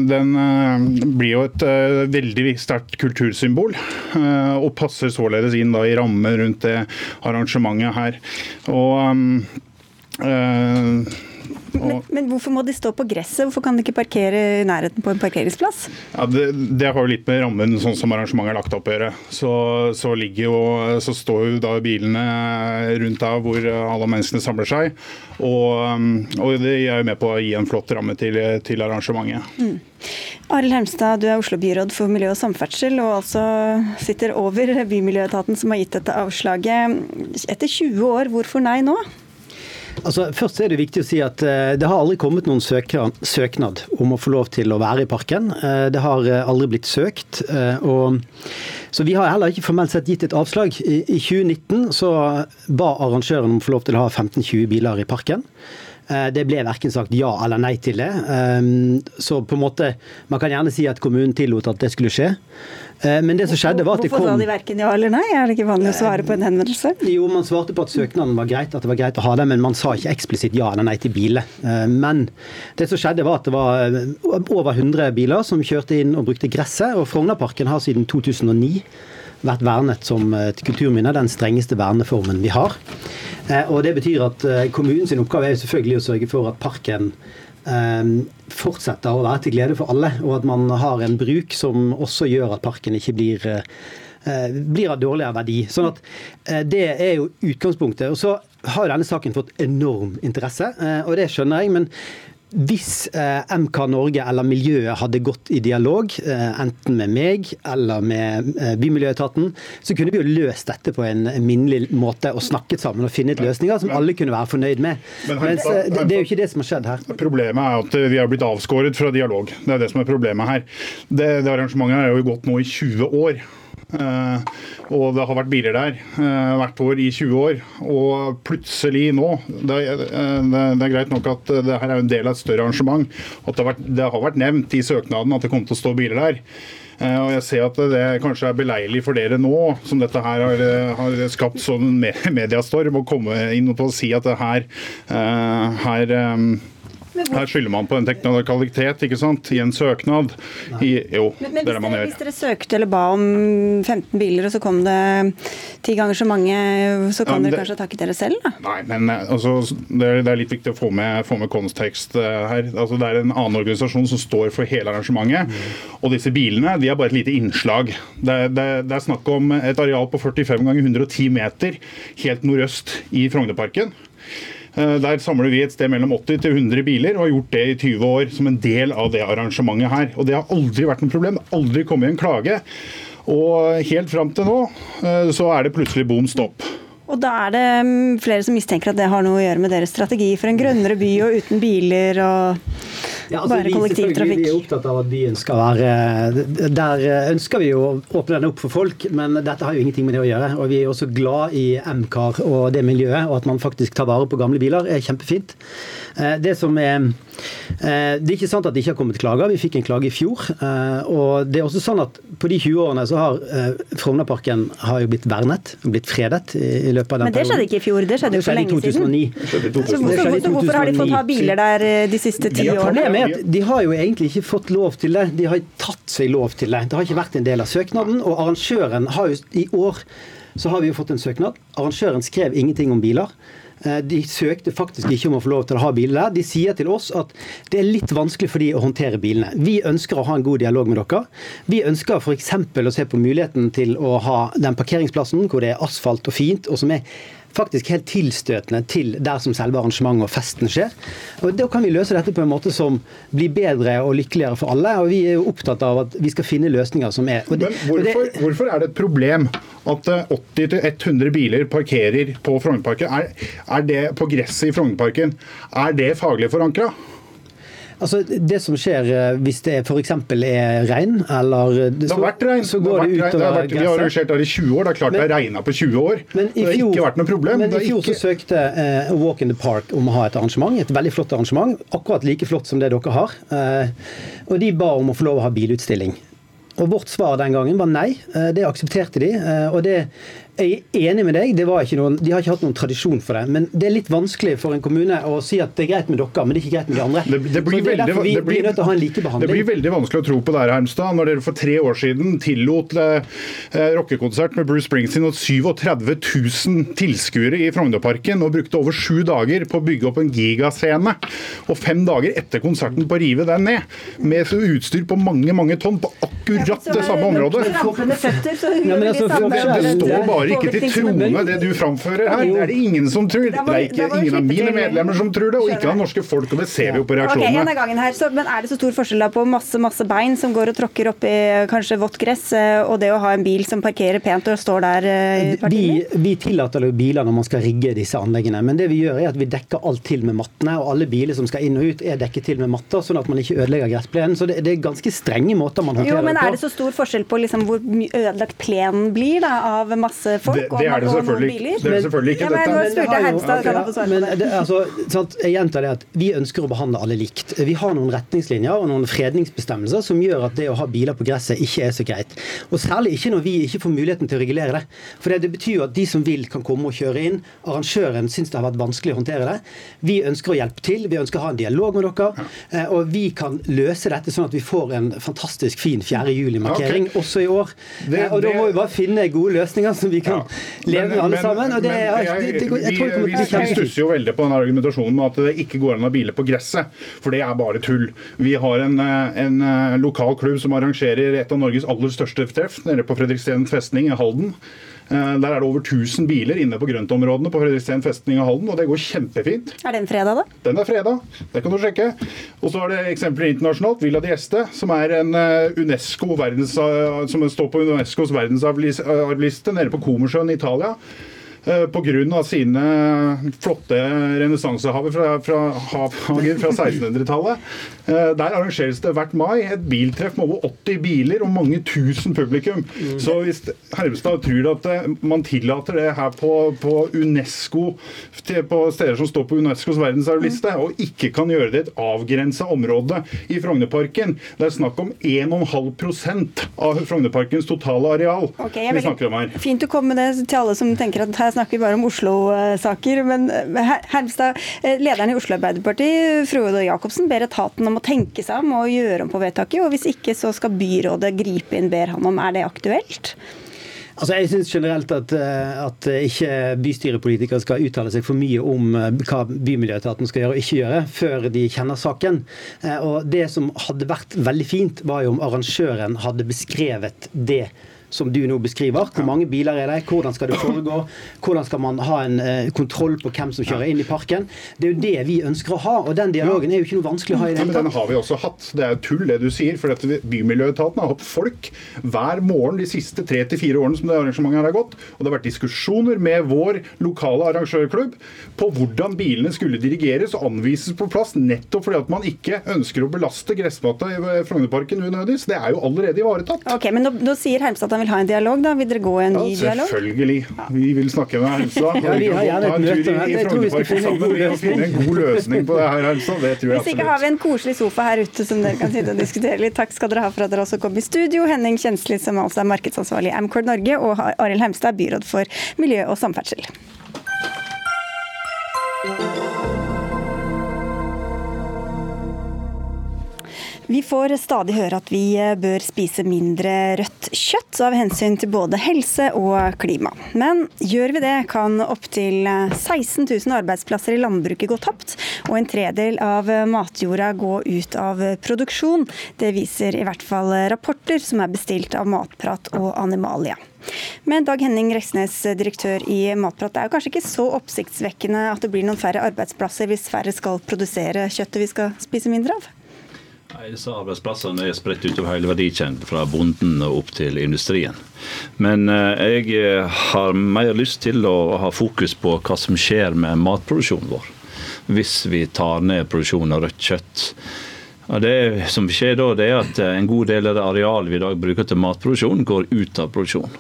den blir jo et veldig sterkt kultursymbol, og passer således inn i rammen rundt det arrangementet mange her. Og um, uh, men, men, hvorfor må de stå på gresset? Hvorfor kan de ikke parkere i nærheten på en parkeringsplass? Ja, det, det, har jo litt med rammen sånn som arrangementet er lagt opp å gjøre. Så, så, jo, så, står jo da bilene rundt der hvor alle menneskene samler seg. Og, og det er jo med på å gi en flott ramme til, til arrangementet. Mm. Arild Hermstad, du er Oslo-byråd for miljø og samferdsel, og altså sitter over Bymiljøetaten som har gitt dette avslaget. Etter 20 år, hvorfor nei nå? Altså, først er det viktig å si at uh, Det har aldri kommet noen søknad om å få lov til å være i parken. Uh, det har uh, aldri blitt søkt. og så Vi har heller ikke formelt sett gitt et avslag. I, 2019 så ba arrangøren om å få lov til å ha 15-20 biler i parken. Det ble verken sagt ja eller nei til det. Så på en måte, man kan gjerne si at kommunen tillot at det skulle skje. Eh, men det som skjedde var at det kom Hvorfor sa de verken ja eller nei? Er det ikke vanlig å svare på en henvendelse? Jo, man svarte på at søknaden var greit, at det var greit å ha det, men man sa ikke eksplisitt ja eller nei til biler. Eh, men det som skjedde var at det var eh, over 100 biler som kjørte inn og brukte gresset. Og Frognerparken har siden 2009 vært vernet som et kulturminne, den strengeste verneformen vi har. Og Det betyr at kommunens oppgave er selvfølgelig å sørge for at parken fortsetter å være til glede for alle, og at man har en bruk som også gjør at parken ikke blir eh, blir av dårligere verdi. Sånn at eh, Det er jo utgangspunktet. Og Så har denne saken fått enorm interesse, eh, og det skjønner jeg. Men hvis eh, MK Norge eller miljøet hadde gått i dialog, eh, enten med meg eller med eh, Bymiljøetaten, så kunne vi jo løst dette på en minnelig måte og snakket sammen og funnet løsninger som alle kunne være fornøyd med. Men, Men det, det er jo ikke det som har skjedd her. Problemet er at vi har blitt avskåret fra dialog. Det er det som er problemet her. Det, det arrangementet er jo gått nå i 20 år. Uh, og det har vært biler der uh, hvert år i 20 år. Og plutselig nå det er, uh, det er, greit nok at det her er en del av et større arrangement. At det har, vært, det har vært nevnt i søknaden at det kommer til å stå biler der. Og Jeg ser at det kanskje er beleilig for dere nå, som dette her har, har skapt sånn mediastorm, å komme inn og si at det her, her her skylder man på en teknikalitet ikke sant? i en søknad. I, jo, men, men det er det man gjør. Hvis dere søkte eller ba om 15 biler, og så kom det ti ganger så mange, så kan ja, dere kanskje takke dere selv? da? Nei, men eh, altså, det, er, det, er, litt viktig å få med, få med kontekst uh, her. Altså, det er en annen organisasjon som står for hele arrangementet. Mm. Og disse bilene de er bare et lite innslag. Det, det, det er snakk om et areal på 45 ganger 110 meter helt nordøst i Frognerparken. Eh, der samler vi et sted mellom 80 til 100 biler, og har gjort det i 20 år som en del av det arrangementet her. Og Det har aldri vært noe problem. Aldri kommet en klage. Og helt fram til nå eh, så er det plutselig bom stopp. Og da er det mm, flere som mistenker at det har noe å gjøre med deres strategi for en grønnere by og uten biler og Ja, altså, bare kollektivtrafikk? Vi er opptatt av at byen skal være Der ønsker vi å åpne den opp for folk, men dette har jo ingenting med det å gjøre. Og vi er også glad i MCAR og det miljøet, og at man faktisk tar vare på gamle biler, er kjempefint. Eh, det som er eh, Det er ikke sant at det ikke har kommet klager. Vi fikk en klage i fjor. Eh, og det er også sånn at på de 20 årene så har Frognerparken har jo blitt vernet, blitt fredet i løpet av den Men det skjedde ikke i fjor, det skjedde jo for lenge siden. Så hvorfor, hvorfor har de fått ha biler der de siste ti årene? Problemet er at de har jo egentlig ikke fått lov til det. De har tatt seg lov til det. Det har ikke vært en del av søknaden. Og arrangøren har jo i år så har vi jo fått en søknad. Arrangøren skrev ingenting om biler. Eh, de søkte faktisk ikke om å få lov til å ha biler. De sier til oss at det er litt vanskelig for de å håndtere bilene. Vi ønsker å ha en god dialog med dere. Vi ønsker f.eks. å se på muligheten til å ha den parkeringsplassen hvor det er asfalt og fint, og som er faktisk helt tilstøtende til der som selve arrangementet og festen skjer. Og Da kan vi løse dette på en måte som blir bedre og lykkeligere for alle. og Vi er jo opptatt av at vi skal finne løsninger som er det, Men hvorfor, det, hvorfor, er det et problem at 80-100 eh, biler parkerer på Frognerparken? Er, er det på gresset i Frognerparken? Er det faglig forankra? Altså, Det som skjer eh, hvis det f.eks. er regn, eller Det har vært regn. Så går det, det utover vært, Vi har arrangert der i 20 år. Det er klart men, det har regna på 20 år. Men i fjor, det har ikke vært noe problem. Men i fjor ikke... så søkte uh, Walk in the Park om å ha et arrangement. Et veldig flott arrangement. Akkurat like flott som det dere har. Uh, og de ba om å få lov å ha bilutstilling. Og Vårt svar den gangen var nei. Det aksepterte de. og det jeg er enig med deg, noen, de har ikke hatt noen tradisjon for det. Men det er litt vanskelig for en kommune å si at det er greit med dere, men det er ikke greit med de andre. Det, det blir, det veldig, vi, det blir, nødt til å ha en likebehandling. Det blir veldig vanskelig å tro på dere, Hermstad, når dere for tre år siden tillot eh, rockekonsert med Bruce Springsteen og 37 000 tilskuere i Frognerparken, og brukte over sju dager på å bygge opp en gigascene. Og fem dager etter konserten på å rive den ned, med utstyr på mange mange tonn på akkurat det samme området. Altså, det står bare bare ikke til troende, det du framfører her. Det er det ingen som tror. Det er ikke ingen av mine medlemmer som tror det, og ikke av norske folk. Og det ser vi jo på reaksjonene. Okay, en av gangen her, så, men er det så stor forskjell da på masse masse bein som går og tråkker oppi kanskje vått gress, eh, og det å ha en bil som parkerer pent og står der eh, i vi, vi tillater jo biler når man skal rigge disse anleggene, men det vi gjør er at vi dekker alt til med mattene. Og alle biler som skal inn og ut er dekket til med matter, sånn at man ikke ødelegger gressplenen. Så det, det, er ganske strenge måter man håndterer det på. Jo, men er det så stor forskjell på liksom hvor ødelagt plenen blir da, av masse folk? Det, det er det selvfølgelig, det er selvfølgelig ikke. Men, dette. Hemstad, men det, altså, sant, jeg gjentar det at Vi ønsker å behandle alle likt. Vi har noen retningslinjer og noen fredningsbestemmelser som gjør at det å ha biler på gresset ikke er så greit. Og Særlig ikke når vi ikke får muligheten til å regulere det. For det, det betyr jo at de som vil, kan komme og kjøre inn. Arrangøren syns det har vært vanskelig å håndtere det. Vi ønsker å hjelpe til, vi ønsker å ha en dialog med dere. Eh, og vi kan løse dette sånn at vi får en fantastisk fin 4. juli-markering okay. også i år. Det, eh, og da må vi bare finne gode løsninger som vi kan ja. leve med alle sammen. og det, jeg, jeg, jeg, tror det kommer til å bli Vi stusser jo veldig på den argumentasjonen med at det ikke går an å bile på gresset, for det er bare tull. Vi har en, eh, en eh, lokal klubb som arrangerer et av Norges aller største treff nede på Fredriksten festning i Halden. Eh, der er det over 1000 biler inne på grøntområdene på Fredriksten festning og Halden, og det går kjempefint. Er den fredag, da? Den er fredag, det kan du sjekke. Og så er det eksempler internasjonalt. Villa di Este, som er en UNESCO verdens, som står på Unescos verdensarvliste nede på Komersjøen i Italia. Eh, pga. sine flotte renessansehaver fra, fra, havhager fra 1600-tallet. Eh, der arrangeres det hvert mai et biltreff med over 80 biler og mange tusen publikum. Så hvis Hermstad tror at eh, man tillater det her på, på UNESCO, på steder som står på Unescos verdensarvliste, mm. og ikke kan gjøre det et avgrensa område i Frognerparken Det er snakk om 1,5% av Frognerparkens totale areal okay, vi snakker om her. Fint å komme med det til alle som tenker at her snakker bare om Oslo-saker. Men eh, Hermstad, eh, lederen i Oslo Arbeiderparti, Frode Jacobsen, ber etaten om å tenke seg om og gjøre om på vedtaket. Og hvis ikke, så skal byrådet gripe inn, ber han om. Er det aktuelt? Altså jeg synes generelt at, eh, at, ikke bystyrepolitikere skal uttale seg for mye om hva Bymiljøetaten skal gjøre og ikke gjøre, før de kjenner saken. Og Det som hadde vært veldig fint, var jo om arrangøren hadde beskrevet det som du nå beskriver. Hvor mange biler er det, hvordan skal det foregå, hvordan skal man ha en uh, kontroll på hvem som kjører inn i parken. Det er jo det vi ønsker å ha, og den dialogen er jo ikke noe vanskelig å ha i det hele tatt. Den har vi også hatt. Det er jo tull det du sier. for Bymiljøetaten har hatt folk hver morgen de siste tre til fire årene som det arrangementet her har gått. Og det har vært diskusjoner med vår lokale arrangørklubb på hvordan bilene skulle dirigeres og anvises på plass, nettopp fordi at man ikke ønsker å belaste gressmatta i Frognerparken unødig. Så det er jo allerede ivaretatt. Ok, men nå, nå sier Hermstad han vil ha en dialog, da. Vil dere gå en ny ja, dialog? Selvfølgelig. Vi vil snakke med helsa. ja, vi har gjerne et møte. Jeg tror vi skal finne en god løsning. finne en god løsning på det her, Hermstad. Det tror jeg Hvis ikke har vi en koselig sofa her ute som dere kan sitte og diskutere litt. Takk skal dere ha for at dere også kom i studio. Henning Kjensli, som altså er markedsansvarlig i Amcord Norge, og Arild Hemstad, byråd for miljø og samferdsel. Vi får stadig høre at vi eh, bør spise mindre rødt kjøtt av hensyn til både helse og klima. Men gjør vi det, kan opptil 16 000 arbeidsplasser i landbruket gå tapt, og en tredel av matjorda gå ut av produksjon. Det viser i hvert fall rapporter som er bestilt av Matprat og Animalia. Men Dag Henning Reksnes, direktør i Matprat, det er jo kanskje ikke så oppsiktsvekkende at det blir noen færre arbeidsplasser hvis færre skal produsere kjøttet vi skal spise mindre av? Nei, disse Arbeidsplassene er spredt utover hele verdikjeden, fra bonden og opp til industrien. Men eh, jeg eh, har mer lyst til å ha fokus på hva som skjer med matproduksjonen vår. Hvis vi tar ned produksjonen av rødt kjøtt. Og det som skjer da, det er at eh, en god del av det arealet vi i dag bruker til matproduksjon, går ut av produksjon.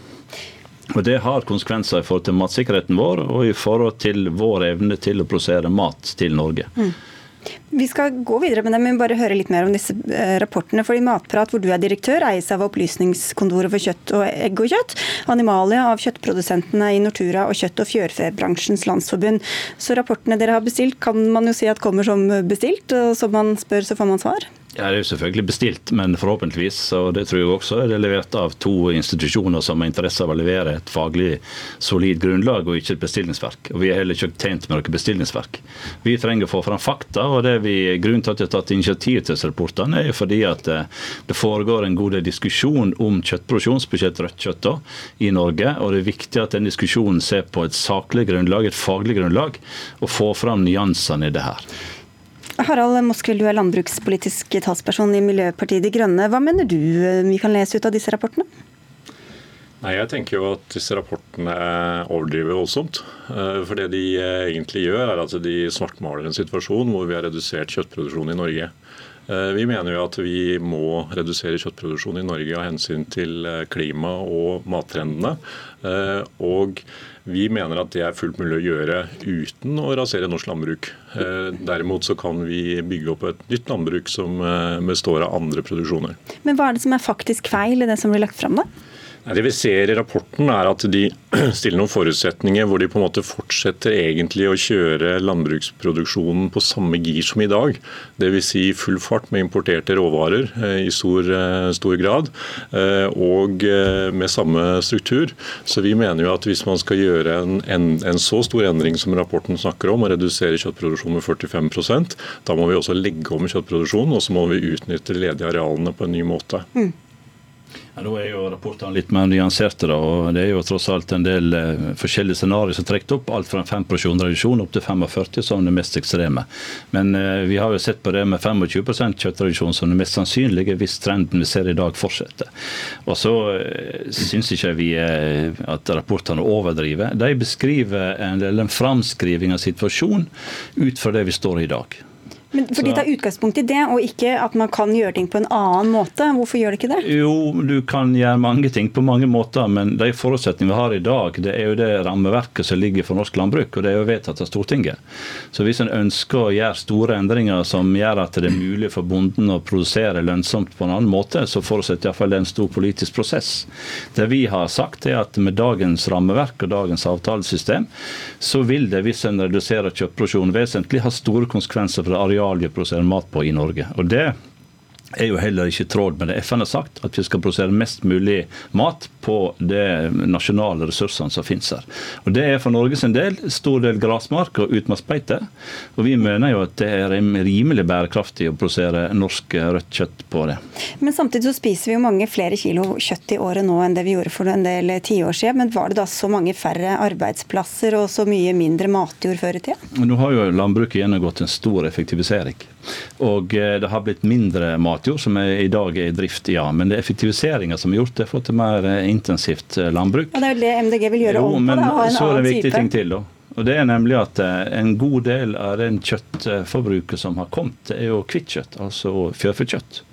Og Det har konsekvenser i forhold til matsikkerheten vår og i forhold til vår evne til å produsere mat til Norge. Mm. Vi skal gå videre med det, men bare høre litt mer om disse eh, rapportene. Fordi Matprat, hvor du er direktør, eies av Opplysningskontoret for kjøtt og egg og kjøtt. Animalia av kjøttprodusentene i Nortura og Kjøtt- og fjørfebransjens landsforbund. Så rapportene dere har bestilt, kan man jo si at kommer som bestilt. og Som man spør, så får man svar? Ja, Det er jo selvfølgelig bestilt, men forhåpentligvis, og det tror jeg også, er det levert av to institusjoner som har interesse av å levere et faglig solid grunnlag, og ikke et bestillingsverk. Og Vi er heller ikke tjent med noe bestillingsverk. Vi trenger å få fram fakta, og det vi, grunnen til at jeg har tatt initiativ til disse rapportene, er jo fordi at eh, det foregår en god del diskusjon om kjøttproduksjon, spesielt rødt kjøtt, i Norge. og Det er viktig at den diskusjonen ser på et saklig grunnlag, et faglig grunnlag, og får fram nyansene i det her. Harald Moskvild, du er landbrukspolitisk talsperson i Miljøpartiet De Grønne. Hva mener du eh, vi kan lese ut av disse rapportene? Nei, Jeg tenker jo at disse rapportene overdriver voldsomt. Eh, for det de eh, egentlig gjør, er at de svartmaler en situasjon hvor vi har redusert kjøttproduksjonen i Norge. Vi mener jo at vi må redusere kjøttproduksjonen i Norge av hensyn til klima og mattrendene. Og vi mener at det er fullt mulig å gjøre uten å rasere norsk landbruk. Eh, derimot så kan vi bygge opp et nytt landbruk som eh, består av andre produksjoner. Men hva er det som er faktisk feil i det som blir lagt fram, da? Det vi ser i rapporten er at de stiller noen forutsetninger hvor de på en måte fortsetter egentlig å kjøre landbruksproduksjonen på samme gir som i dag. Dvs. Si full fart med importerte råvarer eh, i stor, eh, stor, grad, eh, og med samme struktur. Så vi mener jo at hvis man skal gjøre en, en, en så stor endring som rapporten snakker om, og redusere kjøttproduksjonen med 45% da må vi også legge om kjøttproduksjonen, og så må vi utnytte ledige arealene på en ny måte. Mm. Ja, da er jo rapportene litt mer nyanserte. Da, og Det er jo tross alt en del eh, forskjellige scenarioer som er opp. Alt fra 5 reduksjon opp til 45 som det mest ekstreme. Men eh, vi har jo sett på det med 25 kjøttreduksjon som det mest sannsynlige hvis trenden vi ser i dag fortsetter. Og så eh, syns ikke vi eh, at rapportene overdriver. De beskriver en, en framskriving av situasjonen ut fra det vi står i i dag. Men fordi tar utgangspunkt i det, og ikke at man kan gjøre ting på en annen måte. Hvorfor gjør det ikke det? Jo, du kan gjøre mange ting på mange måter, men de forutsetningene vi har i dag, det er jo det rammeverket som ligger for norsk landbruk, og det er jo vedtatt av Stortinget. Så hvis en ønsker å gjøre store endringer som gjør at det er mulig for bonden å produsere lønnsomt på en annen måte, så forutsetter iallfall det en stor politisk prosess. Det vi har sagt, er at med dagens rammeverk og dagens avtalesystem, så vil det, hvis en reduserer kjøttproduksjonen vesentlig, ha store konsekvenser for det areal produserer mat på i Norge. Og det er jo heller ikke i tråd med det FN har sagt, at vi skal produsere mest mulig mat på de nasjonale ressursene som finnes her. Og Det er for Norges del stor del grasmark og utmarksbeite. Og vi mener jo at det er rimelig bærekraftig å produsere norsk rødt kjøtt på det. Men samtidig så spiser vi jo mange flere kilo kjøtt i året nå enn det vi gjorde for en del tiår siden. Men var det da så mange færre arbeidsplasser og så mye mindre matjord før i tida? Nå har jo landbruket gjennomgått en stor effektivisering. Og eh, det har blitt mindre matjord som er, i dag er i drift, ja. Men det er effektiviseringa som har gjort det, fått et mer eh, intensivt eh, landbruk. Ja, Det er vel det MDG vil gjøre jo, om på? Men da, så er det en viktig ting til. da. Og det er nemlig at En god del av den kjøttforbruket som har kommet, det er jo kjøtt, altså fjørfekjøtt.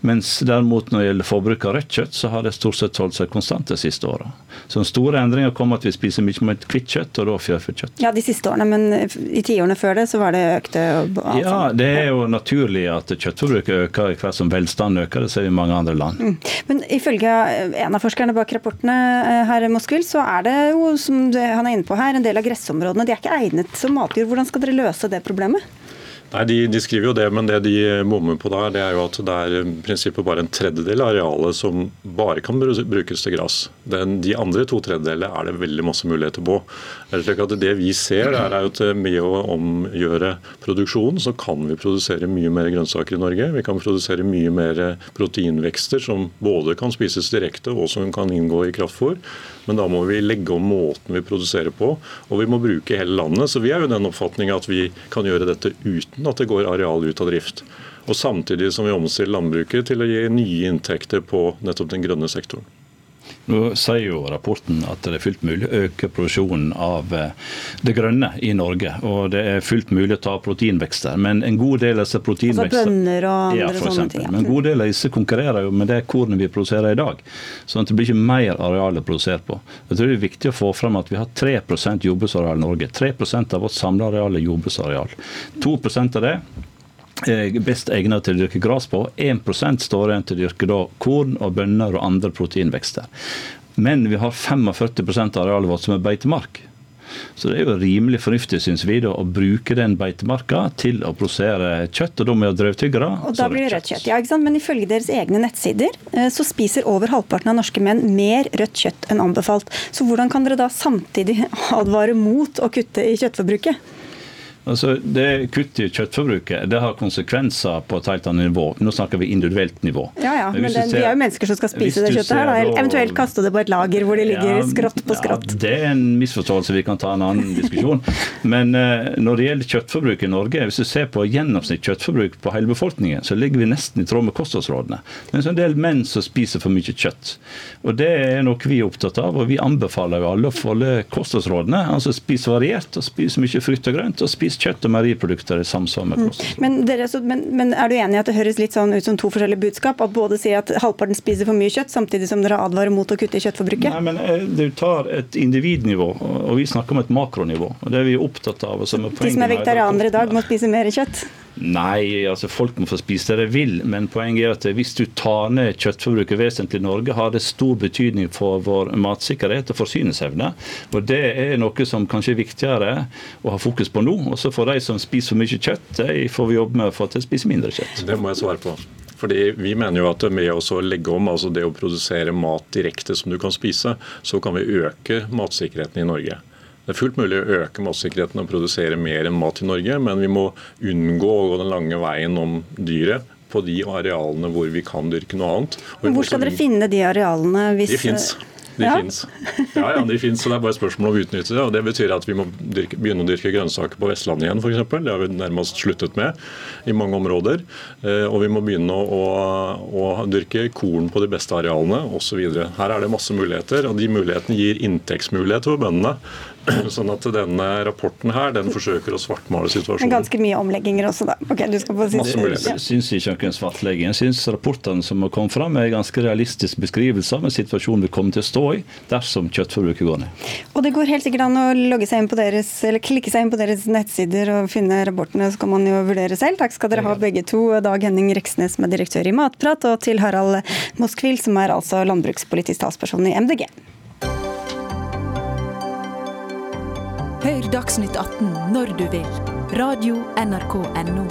Mens derimot når det gjelder forbruk av rødt kjøtt, så har det stort sett holdt seg konstant de siste åra. Så den store endringa kom at vi spiser mye mer hvitt kjøtt, og da fjørfekjøtt. Ja, de siste årene, men i tiårene før det så var det økte. Ja, det er jo naturlig at kjøttforbruket øker i hvert som velstanden øker. Det ser vi i mange andre land. Mm. Men ifølge en av forskerne bak rapportene herr her i Moskvil, så er det jo, som han er inne på her, en del av gressområdene. De er ikke egnet som matjord. Hvordan skal dere løse det problemet? Nei, de, de, skriver jo det, men det de bommer på der, det er jo at det er i prinsippet bare en tredjedel av arealet som bare kan brukes til gress. De andre to tredjedelene er det veldig masse muligheter på. Det vi ser er at med å omgjøre produksjonen, så kan vi produsere mye mer grønnsaker i Norge. Vi kan produsere mye mer proteinvekster som både kan spises direkte og som kan inngå i kraftfôr. Men da må vi legge om måten vi produserer på, og vi må bruke hele landet. Så vi er jo den oppfatning at vi kan gjøre dette uten at det går areal ut av drift. Og samtidig som vi omstiller landbruket til å gi nye inntekter på nettopp den grønne sektoren. Nå sier jo rapporten at det er fullt mulig å øke produksjonen av eh, det grønne i Norge. Og det er fullt mulig å ta proteinvekster. Men en god del av disse proteinvekster Altså bønner og andre ja, sånne ting. Men en god del av disse konkurrerer jo med det kornet vi produserer i dag. Sånn at det blir ikke mer areal å produsere på. Jeg tror det er viktig å få fram at vi har 3% jordbruksareal i Norge. 3% av vårt samla areal er jordbruksareal. 2% av det best egnet til å dyrke gress på. 1% står igjen til å dyrke da korn og bønner og andre proteinvekster. Men vi har 45 av arealet vårt som er beitemark. Så det er jo rimelig fornuftig synes vi, da, å bruke den beitemarka til å produsere kjøtt. Og da med drøvtyggere. Og da blir det rødt kjøtt. Ja, ikke sant? Men ifølge deres egne nettsider eh, så spiser over halvparten av norske menn mer rødt kjøtt enn anbefalt. Så hvordan kan dere da samtidig advare mot å kutte i kjøttforbruket? Altså, det Kutt i kjøttforbruket det har konsekvenser på et helt annet nivå. Nå snakker vi individuelt nivå. Ja, ja, men det, de er jo mennesker som skal spise det kjøttet her. Da. Eventuelt kaste det på et lager hvor det ligger ja, skrått på skrått. Ja, det er en misforståelse, vi kan ta en annen diskusjon. Men uh, når det gjelder kjøttforbruk i Norge, hvis du ser på gjennomsnitt kjøttforbruk på hele befolkningen, så ligger vi nesten i tråd med kostholdsrådene. Det er en del menn som spiser for mye kjøtt. Og Det er noe vi er opptatt av, og vi anbefaler jo alle å følge kostholdsrådene. Altså spise variert, og spise mye frukt og grønt. og kjøtt og meieriprodukter i samsvar med kost. Mm. Men, dere, men, men, er du enig i at det høres litt sånn ut som to forskjellige budskap? At både sier at halvparten spiser for mye kjøtt, samtidig som dere advarer mot å kutte i kjøttforbruket? Nei, men eh, Du tar et individnivå, og vi snakker om et makronivå. og Det er vi opptatt av. Som De som er vegetarianere i dag, må spise mer kjøtt? Nei, altså folk må få spise det de vil. Men poenget er at hvis du tar ned kjøttforbruket vesentlig i Norge, har det stor betydning for vår matsikkerhet og forsyningsevne. Og det er noe som kanskje er viktigere å ha fokus på nå. Og så får de som spiser for mye kjøtt, de får vi jobbe med å få til å spise mindre kjøtt. Det må jeg svare på. Fordi Vi mener jo at med å legge om altså det å produsere mat direkte som du kan spise, så kan vi øke matsikkerheten i Norge. Det er fullt mulig å øke matsikkerheten og produsere mer enn mat i Norge, men vi må unngå å gå den lange veien om dyret på de arealene hvor vi kan dyrke noe annet. Hvor skal dere finne de arealene? Hvis... De fins. De ja. fins. Ja, ja, de finnes, så Det er bare et spørsmål om å utnytte det. og Det betyr at vi må dyrke, begynne å dyrke grønnsaker på Vestlandet igjen, f.eks. Det har vi nærmest sluttet med i mange områder. Eh, og vi må begynne å, å, å dyrke korn på de beste arealene osv. Her er det masse muligheter, og de mulighetene gir inntektsmuligheter for bøndene. Sånn at denne rapporten her, den forsøker å svartmale situasjonen. Ganske mye omlegginger også, da. Ok, du skal få si Jeg syns ikke noen svartlegging. Jeg syns rapportene som har kommet fram er ganske realistisk beskrivelse av en situasjon vi kommer til å stå i dersom kjøttforbruket går ned. Og det går helt sikkert an å logge seg inn på deres, eller klikke seg inn på deres nettsider og finne rapportene, så kan man jo vurdere selv. Takk skal dere ha begge to. Dag Henning Reksnes er direktør i Matprat, og til Harald Moskvil som er altså landbrukspolitisk talsperson i MDG. Hør Dagsnytt 18 når du vil. Radio NRK Radio.nrk.no.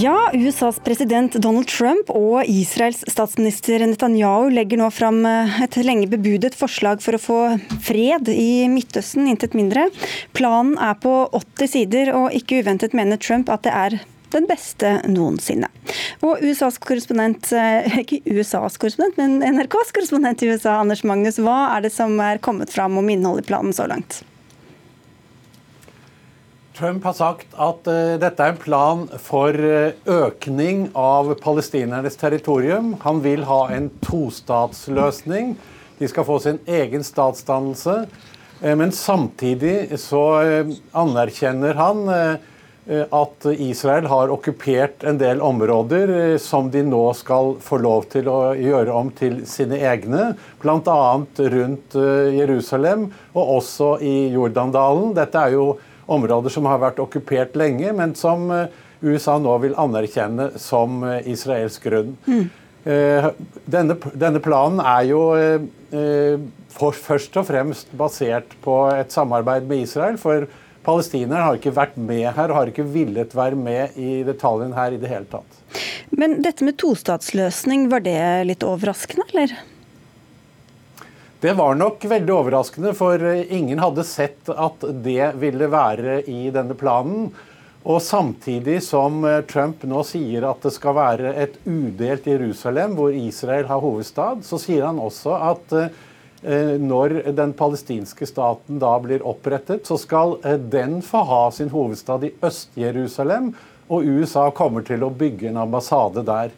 Ja, USAs president Donald Trump og Israels statsminister Netanyahu legger nå fram eh, et lenge bebudet forslag for å få fred i Midtøsten, intet mindre. Planen er på 80 sider, og ikke uventet mener Trump at det er den beste noensinne. Og USAs korrespondent, eh, ikke USAs korrespondent, men NRKs korrespondent i USA, Anders Magnus, hva er det som er kommet fram om innholdet i planen så langt? Trump har sagt at uh, dette er en plan for uh, økning av palestinernes territorium. Han vil ha en tostatsløsning. De skal få sin egen statsdannelse. Men samtidig så anerkjenner han at Israel har okkupert en del områder som de nå skal få lov til å gjøre om til sine egne. Bl.a. rundt Jerusalem og også i Jordandalen. Dette er jo områder som har vært okkupert lenge, men som eh, USA nå vil anerkjenne som eh, israelsk grunn. Mm. Denne, denne, planen er jo for, først og fremst basert på et samarbeid med Israel. For palestinerne har ikke vært med her og har ikke villet være med i detaljen her i det hele tatt. Men dette med tostatsløsning, var det litt overraskende, eller? Det var nok veldig overraskende, for ingen hadde sett at det ville være i denne planen. Og samtidig som eh, Trump nå sier at det skal være et udelt Jerusalem, hvor Israel har hovedstad, så sier han også at eh, når den palestinske staten da blir opprettet, så skal eh, den få ha sin hovedstad i Øst-Jerusalem, og USA kommer til å bygge en ambassade der.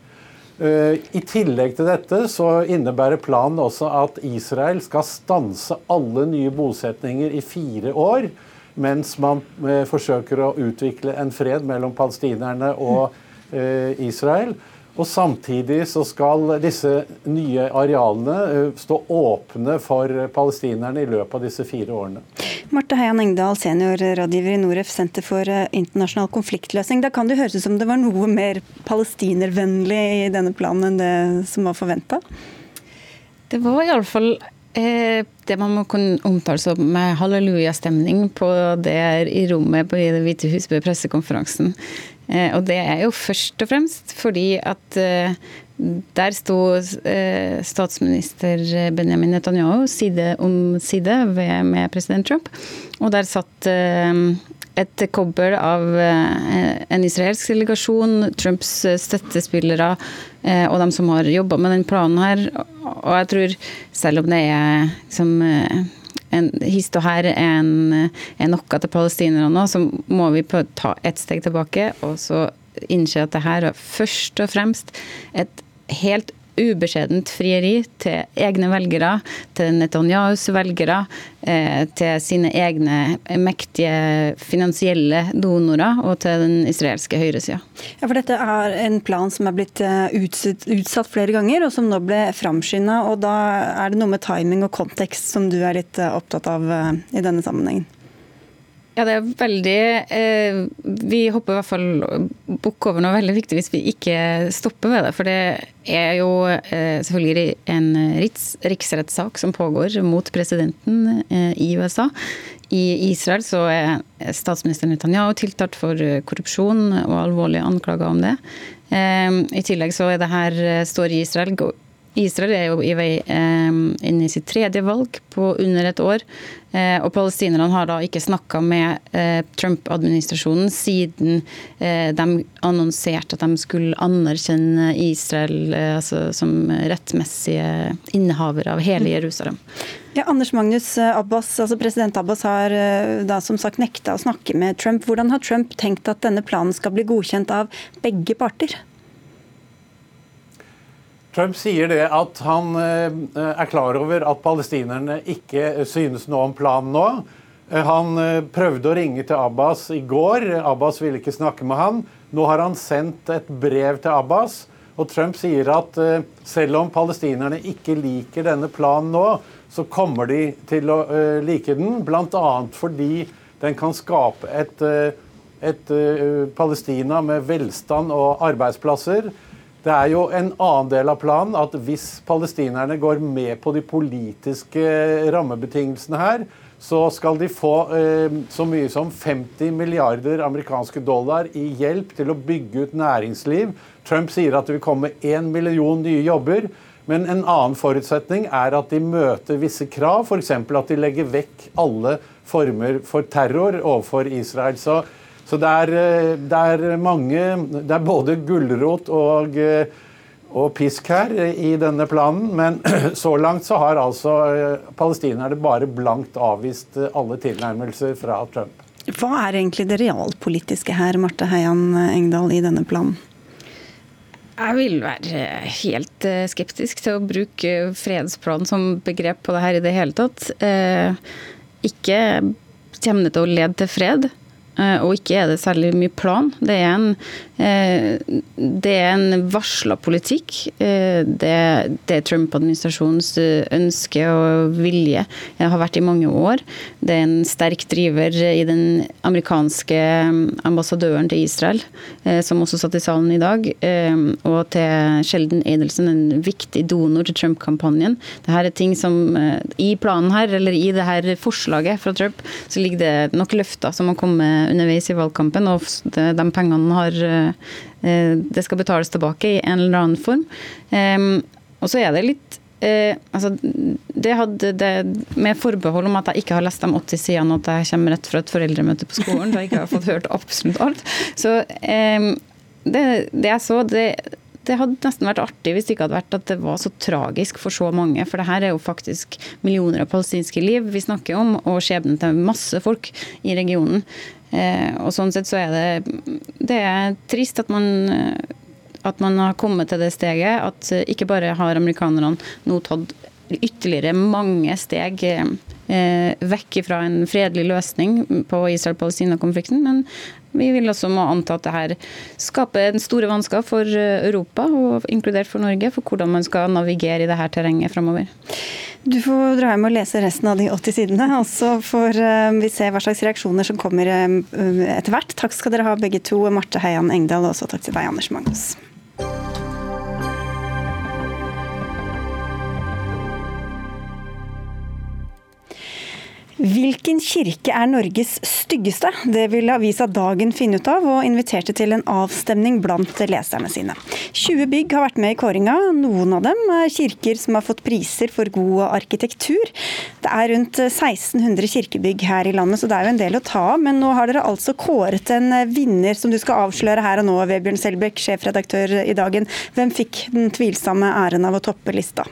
Eh, I tillegg til dette så innebærer planen også at Israel skal stanse alle nye bosetninger i fire år, mens man eh, forsøker å utvikle en fred mellom palestinerne og eh, Israel. Og Samtidig så skal disse nye arealene stå åpne for palestinerne i løpet av disse fire årene. Marte Heian Engdahl, seniorrådgiver i Noref, Senter for eh, internasjonal konfliktløsning. Da kan det høres ut som det var noe mer palestinervennlig i denne planen enn det som var forventa? Det var iallfall eh, det man må kunne omtale som hallelujastemning på det i rommet på Det hvite hus ved pressekonferansen. Eh, og det er jo først og fremst fordi at eh, der sto eh, statsminister Benjamin Netanyahu side om side med president Trump. Og der satt et kobbel av en israelsk delegasjon, Trumps støttespillere og de som har jobba med den planen her. Og jeg tror, selv om det er liksom en hist og her er, en, noe til palestinerne nå, så må vi ta et steg tilbake og så innse at det her er først og fremst et helt ubeskjedent frieri til egne velgere, til Netanyahus velgere, eh, til sine egne mektige finansielle donorer og til den israelske høyresida. Ja, for dette er en plan som er blitt eh, utsatt, flere ganger, og som nå ble framskynda. Da er det noe med timing og kontekst som du er litt eh, opptatt av i denne sammenhengen? Ja, det er veldig eh, Vi hopper i hvert fall bukk over noe veldig viktig hvis vi ikke stopper ved det. For det er jo eh, selvfølgelig en riks, riksrettssak som pågår mot presidenten eh, i USA. I Israel så er statsminister Netanyahu tiltalt for korrupsjon og alvorlige anklager om det. Eh, I tillegg så er det her, står i Israel Israel er jo i vei eh, inn i sitt tredje valg på under et år. Eh, og palestinerne har da ikke snakka med eh, Trump-administrasjonen siden de annonserte at de skulle anerkjenne Israel altså, som rettmessige innehavere av hele Jerusalem. Ja, Anders Magnus Abbas, altså President Abbas har da som sagt nekta å snakke med Trump. Hvordan har Trump tenkt at denne planen skal bli godkjent av begge parter? Trump sier det at han eh, er klar over at palestinerne ikke synes noe om planen nå. Eh, han eh, prøvde å ringe til Abbas i går. Abbas ville ikke snakke med han. Nå har han sendt et brev til Abbas. Og Trump sier at selv om palestinerne ikke liker denne planen nå, så kommer de til å like den, bl.a. fordi den kan skape et, et Palestina med velstand og arbeidsplasser. Det er jo en annen del av planen at hvis palestinerne går med på de politiske rammebetingelsene her, så skal de få eh, så mye som 50 milliarder amerikanske dollar i hjelp til å bygge ut næringsliv. Trump sier at det vil komme én million nye jobber. Men en annen forutsetning er at de møter visse krav, f.eks. at de legger vekk alle former for terror overfor Israel. Så, så det, er, eh, det, er, mange Det er både gulrot og eh, og pisk her i denne planen, men så langt så har altså eh, palestinerne bare blankt avvist eh, alle tilnærmelser fra Trump. Hva er egentlig det realpolitiske her, Marte Heian Engdahl, i denne planen? Jeg vil være helt eh, skeptisk til å bruke fredsplan som begrep på det her i det hele tatt. Ikke kommer det til å lede til fred. Og ikke er det særlig mye plan. Det er en Eh, det er en varsla politikk. Eh, det, det er Trump-administrasjonens eh, ønske og vilje det har vært i mange år. Det er en sterk driver i den amerikanske ambassadøren til Israel, som også satt i salen i dag, og til Sheldon Adelson, en viktig donor til Trump-kampanjen. Dette er ting som I planen her, eller i det her forslaget fra Trump, så ligger det nok løfter som har kommet underveis i valgkampen, og de pengene har Eh, det skal betales tilbake i en eller annen form. Og så er det litt Eh, altså, det hadde det, Med forbehold om at jeg ikke har lest de 80 sidene, og at jeg kommer rett fra et foreldremøte på skolen, da jeg ikke har fått hørt absolutt alt. Så eh, det, det, jeg så, det, det, hadde nesten vært artig hvis det ikke hadde vært at det var så tragisk for så mange. For det her er jo faktisk millioner av palestinske liv vi snakker om, og skjebnen til masse folk i regionen. Eh, og sånn sett så er det Det er trist at man at man har kommet til det steget at ikke bare har amerikanerne nå tatt ytterligere mange steg eh, vekk fra en fredelig løsning på Israel-Palestina-konflikten, men vi vil også må anta at det her skaper en store vansker for Europa, og inkludert for Norge, for hvordan man skal navigere i dette terrenget framover. Du får dra hjem og lese resten av de 80 sidene, og så får eh, vi se hva slags reaksjoner som kommer eh, etter hvert. Takk skal dere ha begge to, Marte Heian Engdahl, og også takk til deg, Anders Magnus. Hvilken kirke er Norges styggeste? Det vil avisa Dagen finne ut av, og inviterte til en avstemning blant leserne sine. 20 bygg har vært med i kåringa. Noen av dem er kirker som har fått priser for god arkitektur. Det er rundt 1600 kirkebygg her i landet, så det er jo en del å ta av. Men nå har dere altså kåret en vinner som du skal avsløre her og nå, Vebjørn Selbekk, sjefredaktør i Dagen. Hvem fikk den tvilsomme æren av å toppe lista?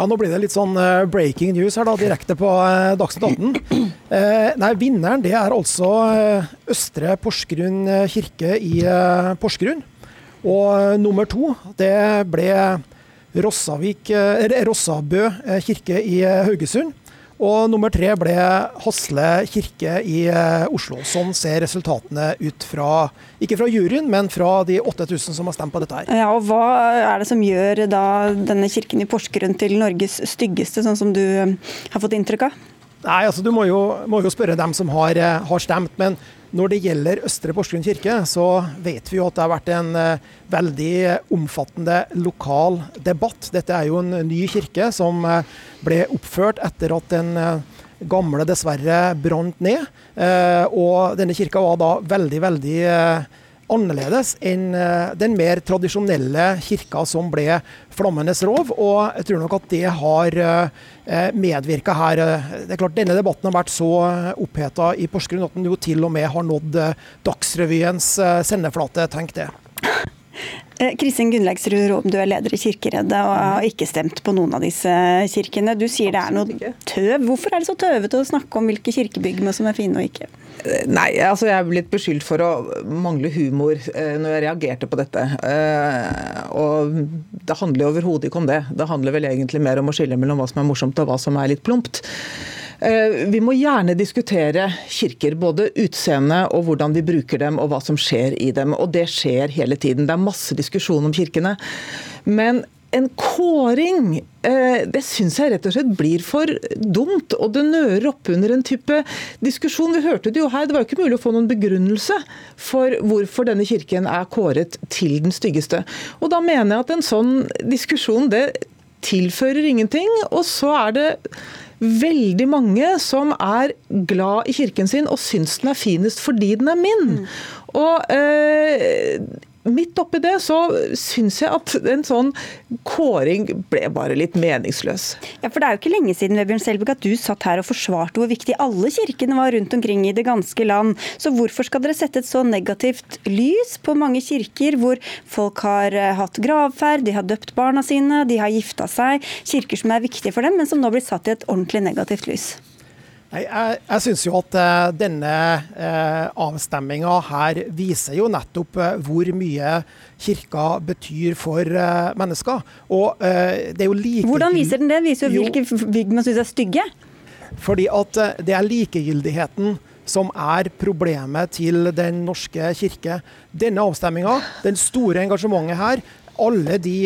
Ja, Nå blir det litt sånn uh, breaking news her da, direkte på uh, Dagsnytt 18. Uh, nei, Vinneren det er altså Østre Porsgrunn kirke i Porsgrunn. Og nummer to det ble Rossavik, Rossabø kirke i Haugesund. Og nummer tre ble Hasle kirke i eh, Oslo. Sånn ser resultatene ut fra, ikke fra juryen, men fra de 8000 som har stemt på dette her. Ja, og Hva er det som gjør da denne kirken i Porsgrunn til Norges styggeste, sånn som du eh, har fått inntrykk av? Nei, altså Du må jo, må jo spørre dem som har, eh, har stemt. men når det gjelder Østre Porsgrunn kirke, så vet vi jo at det har vært en uh, veldig omfattende lokal debatt. Dette er jo en ny kirke som uh, ble oppført etter at den uh, gamle dessverre brant ned. og denne kirka var da veldig, veldig annerledes enn eh, den mer tradisjonelle kirka som ble Flammenes rov. Og jeg tror nok at det har eh, medvirka her. Det er klart Denne debatten har vært så oppheta i Porsgrunn at den jo til og med har nådd Dagsrevyens eh, sendeflate. Tenk det. Kristin Gunnleiksrud Råm, du er leder i Kirkereddet og har ikke stemt på noen av disse kirkene. Du sier det er noe tøv. Hvorfor er det så tøvete å snakke om hvilke kirkebygg som er fine og ikke? Nei, altså jeg er blitt beskyldt for å mangle humor eh, når jeg reagerte på dette. Eh, og det handler jo overhodet ikke om det. Det handler vel egentlig mer om å skille mellom hva som er morsomt og hva som er litt plumpt. Eh, vi må gjerne diskutere kirker, både utseende og hvordan vi bruker dem og hva som skjer i dem. Og det skjer hele tiden. Det er masse diskusjon om kirkene. Men en kåring, eh, det syns jeg rett og slett blir for dumt. Og det nører opp under en type diskusjon. Vi hørte det jo her, det var jo ikke mulig å få noen begrunnelse for hvorfor denne kirken er kåret til den styggeste. Og da mener jeg at en sånn diskusjon, det tilfører ingenting. Og så er det veldig mange som er glad i kirken sin og syns den er finest fordi den er min. Mm. Og eh, midt oppi det så syns jeg at en sånn kåring ble bare litt meningsløs. Ja, for Det er jo ikke lenge siden Vebjørn Selbekk, at du satt her og forsvarte hvor viktig alle kirkene var rundt omkring i det ganske land. Så hvorfor skal dere sette et så negativt lys på mange kirker hvor folk har eh, hatt gravferd, de har døpt barna sine, de har gifta seg, kirker som er viktige for dem, men som nå blir satt i et ordentlig negativt lys? Jeg, jeg, jeg syns jo at uh, denne uh, avstemminga her viser jo nettopp uh, hvor mye kirka betyr for uh, mennesker. Og det er jo like... Hvordan viser den det? Viser jo hvilke bygg man syns er stygge? Fordi at det er likegyldigheten som er problemet til Den norske kirke. Denne avstemminga, den store engasjementet her, alle de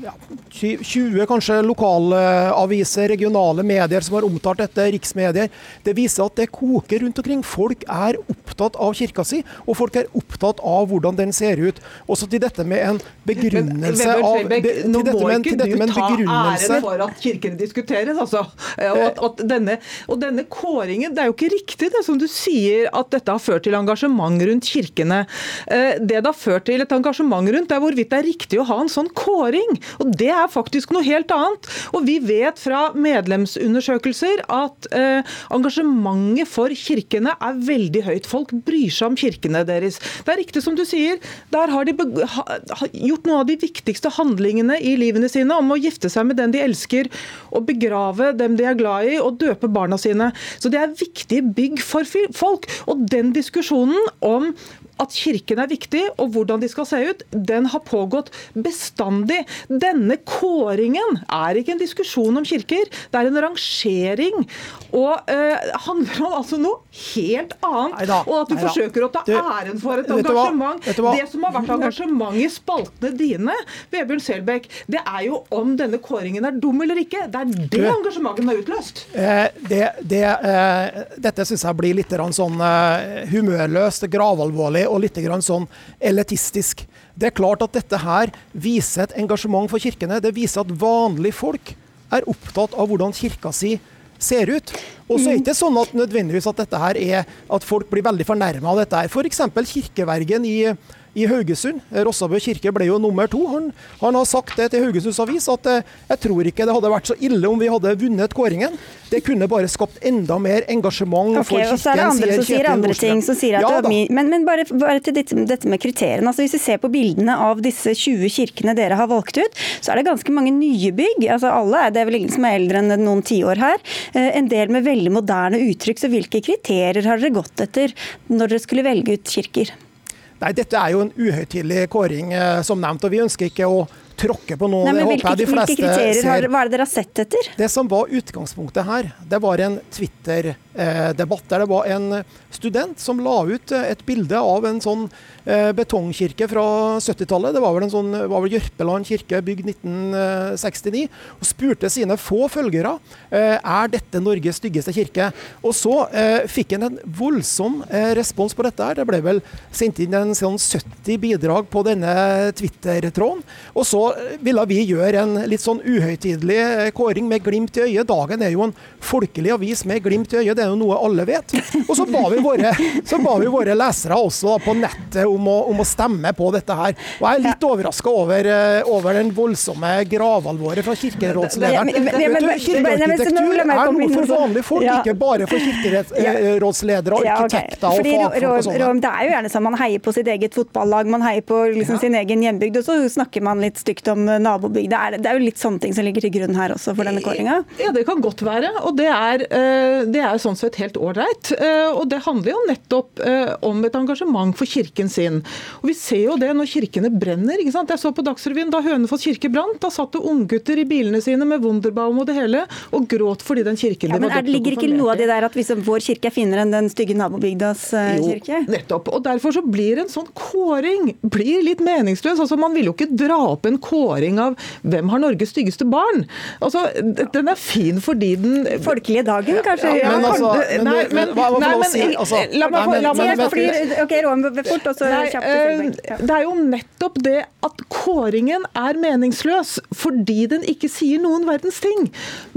ja, 20 kanskje lokalaviser, regionale medier som har omtalt dette, riksmedier. Det viser at det koker rundt omkring. Folk er opptatt av kirka si, og folk er opptatt av hvordan den ser ut. Også til dette med en begrunnelse Men, av Nå må ikke du ta æren for at kirkene diskuteres, altså. Og, at denne, og denne kåringen, det er jo ikke riktig det som du sier, at dette har ført til engasjement rundt kirkene. Eh, det det har ført til et engasjement rundt, det er hvorvidt det er riktig å ha en sånn kåring. Og Det er faktisk noe helt annet. Og Vi vet fra medlemsundersøkelser at eh, engasjementet for kirkene er veldig høyt. Folk bryr seg om kirkene deres. Det er riktig som du sier, der har de ha, gjort noen av de viktigste handlingene i livene sine om å gifte seg med den de elsker, og begrave dem de er glad i, og døpe barna sine. Så det er viktige bygg for folk. Og den diskusjonen om at Kirken er viktig, og hvordan de skal se ut, den har pågått bestandig. Denne kåringen er ikke en diskusjon om kirker, det er en rangering. Og uh, handler om altså noe helt annet. Neida, og at du neida. forsøker å ta du, æren for et engasjement. Det som har vært engasjement i spaltene dine, Vebjørn Selbekk, det er jo om denne kåringen er dum eller ikke. Det er det engasjementet har utløst. Eh, det, det, eh, dette syns jeg blir litt sånn uh, humørløst, gravalvorlig og litt sånn elitistisk. Det er klart at dette her viser et engasjement for kirkene. Det viser at vanlige folk er opptatt av hvordan kirka si ser ut. Og så er det ikke sånn at nødvendigvis at dette her er at folk blir veldig fornærma av dette. her. F.eks. kirkevergen i i Haugesund. Rossabø kirke ble jo nummer to. Han, han har sagt det til Haugesunds Avis at eh, jeg tror ikke det hadde vært så ille om vi hadde vunnet kåringen. Det kunne bare skapt enda mer engasjement okay, for kirken. Og så er det andre som sier andre ting. Som sier at ja, det men, men bare, bare, til dette, dette med kriteriene. Altså, hvis vi ser på bildene av disse 20 kirkene dere har valgt ut, så er det ganske mange nye bygg. Altså alle, Det er vel ingen som er eldre enn noen tiår her. Eh, en del med veldig moderne uttrykk. Så hvilke kriterier har dere gått etter når dere skulle velge ut kirker? Nei, Dette er jo en uhøytidelig kåring, eh, som nevnt. og Vi ønsker ikke å tråkke på noe. Nei, men hvilke, hvilke kriterier ser. hva er det dere har sett etter? Det som var utgangspunktet her, det var en Twitter-debatt. der Det var en student som la ut et bilde av en sånn Eh, betongkirke fra 70-tallet. Det var vel en sånn, var vel Jørpeland kirke, bygd 1969. Og spurte sine få følgere eh, er dette Norges styggeste kirke. Og så eh, fikk han en voldsom respons på dette. her. Det ble vel sendt inn en sånn 70 bidrag på denne Twitter-tråden. Og så ville vi gjøre en litt sånn uhøytidelig kåring med glimt i øyet. Dagen er jo en folkelig avis med glimt i øyet, det er jo noe alle vet. Og så ba vi våre, ba vi våre lesere også på nettet om å, om å, stemme på dette her. Og Jeg er litt overraska over, eh, over, den voldsomme gravalvoret fra kirkerådslederen. Kirkearkitektur er noe for vanlige folk, ikke bare for kirkerådsledere og arkitekter og fagfolk og sånn. Det er jo gjerne sånn man heier på sitt eget fotballag, man heier på liksom sin egen hjembygd, og så snakker man litt stygt om nabobygda. Det er, det er jo litt sånne ting som ligger til grunn her også for denne kåringa? Ja, det kan godt være. Og det er, eh, det er sånn sett helt ålreit. Eh, og det handler jo nettopp om et engasjement for kirken sin. Og Vi ser jo det når kirkene brenner. ikke sant? Jeg så på Dagsrevyen da Hønefoss kirke brant. Da satt det unggutter i bilene sine med Wunderbaum og det hele og gråt fordi den kirken ja, de var døpt det Ligger ikke noe av det der at liksom, vår kirke er finere enn den stygge nabobygdas jo, kirke? Nettopp. Og Derfor så blir en sånn kåring blir litt meningsløs. Altså Man vil jo ikke dra opp en kåring av hvem har Norges styggeste barn. Altså, Den er fin fordi den Folkelige dagen, kanskje? Ja, men altså, men, nei, men, hva, si, altså, la meg få Ok, Roan, fort, og så Nei, kjapt eh, Det er jo nettopp det at kåringen er meningsløs fordi den ikke sier noen verdens ting.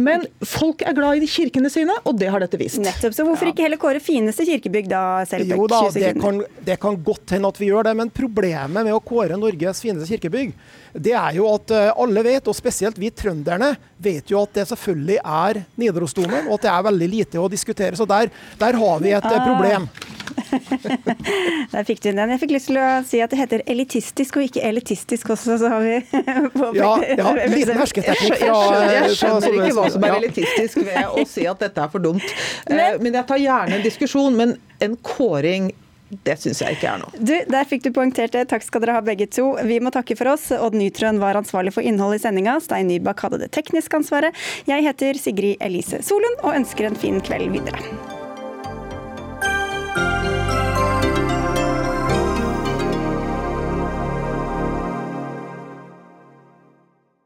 Men folk er glad i de kirkene sine, og det har dette vist. Nettopp, så Hvorfor ikke heller kåre fineste kirkebygg da, Selbekk? Jo da, det kan, det kan godt hende at vi gjør det, men problemet med å kåre Norges fineste kirkebygg, det er jo at eh, alle vet, og spesielt vi trønderne, vet jo at det selvfølgelig er Nidarosdomen, og at det er veldig lite å diskutere. Så der, der har vi et eh, Ah. problem. Der fikk du den. Jeg fikk lyst til å si at det heter elitistisk og ikke elitistisk også, så har vi påpekt Ja, ja, liten hersketeknikk Jeg skjønner, jeg skjønner ikke hva som er elitistisk ved å si at dette er for dumt. Eh, Men jeg tar gjerne en diskusjon. Men en kåring, det syns jeg ikke er noe. Du, Der fikk du poengtert det. Takk skal dere ha begge to. Vi må takke for oss. Odd Nytrøen var ansvarlig for innholdet i sendinga. Stein Nybakk hadde det tekniske ansvaret. Jeg heter Sigrid Elise Solund og ønsker en fin kveld videre.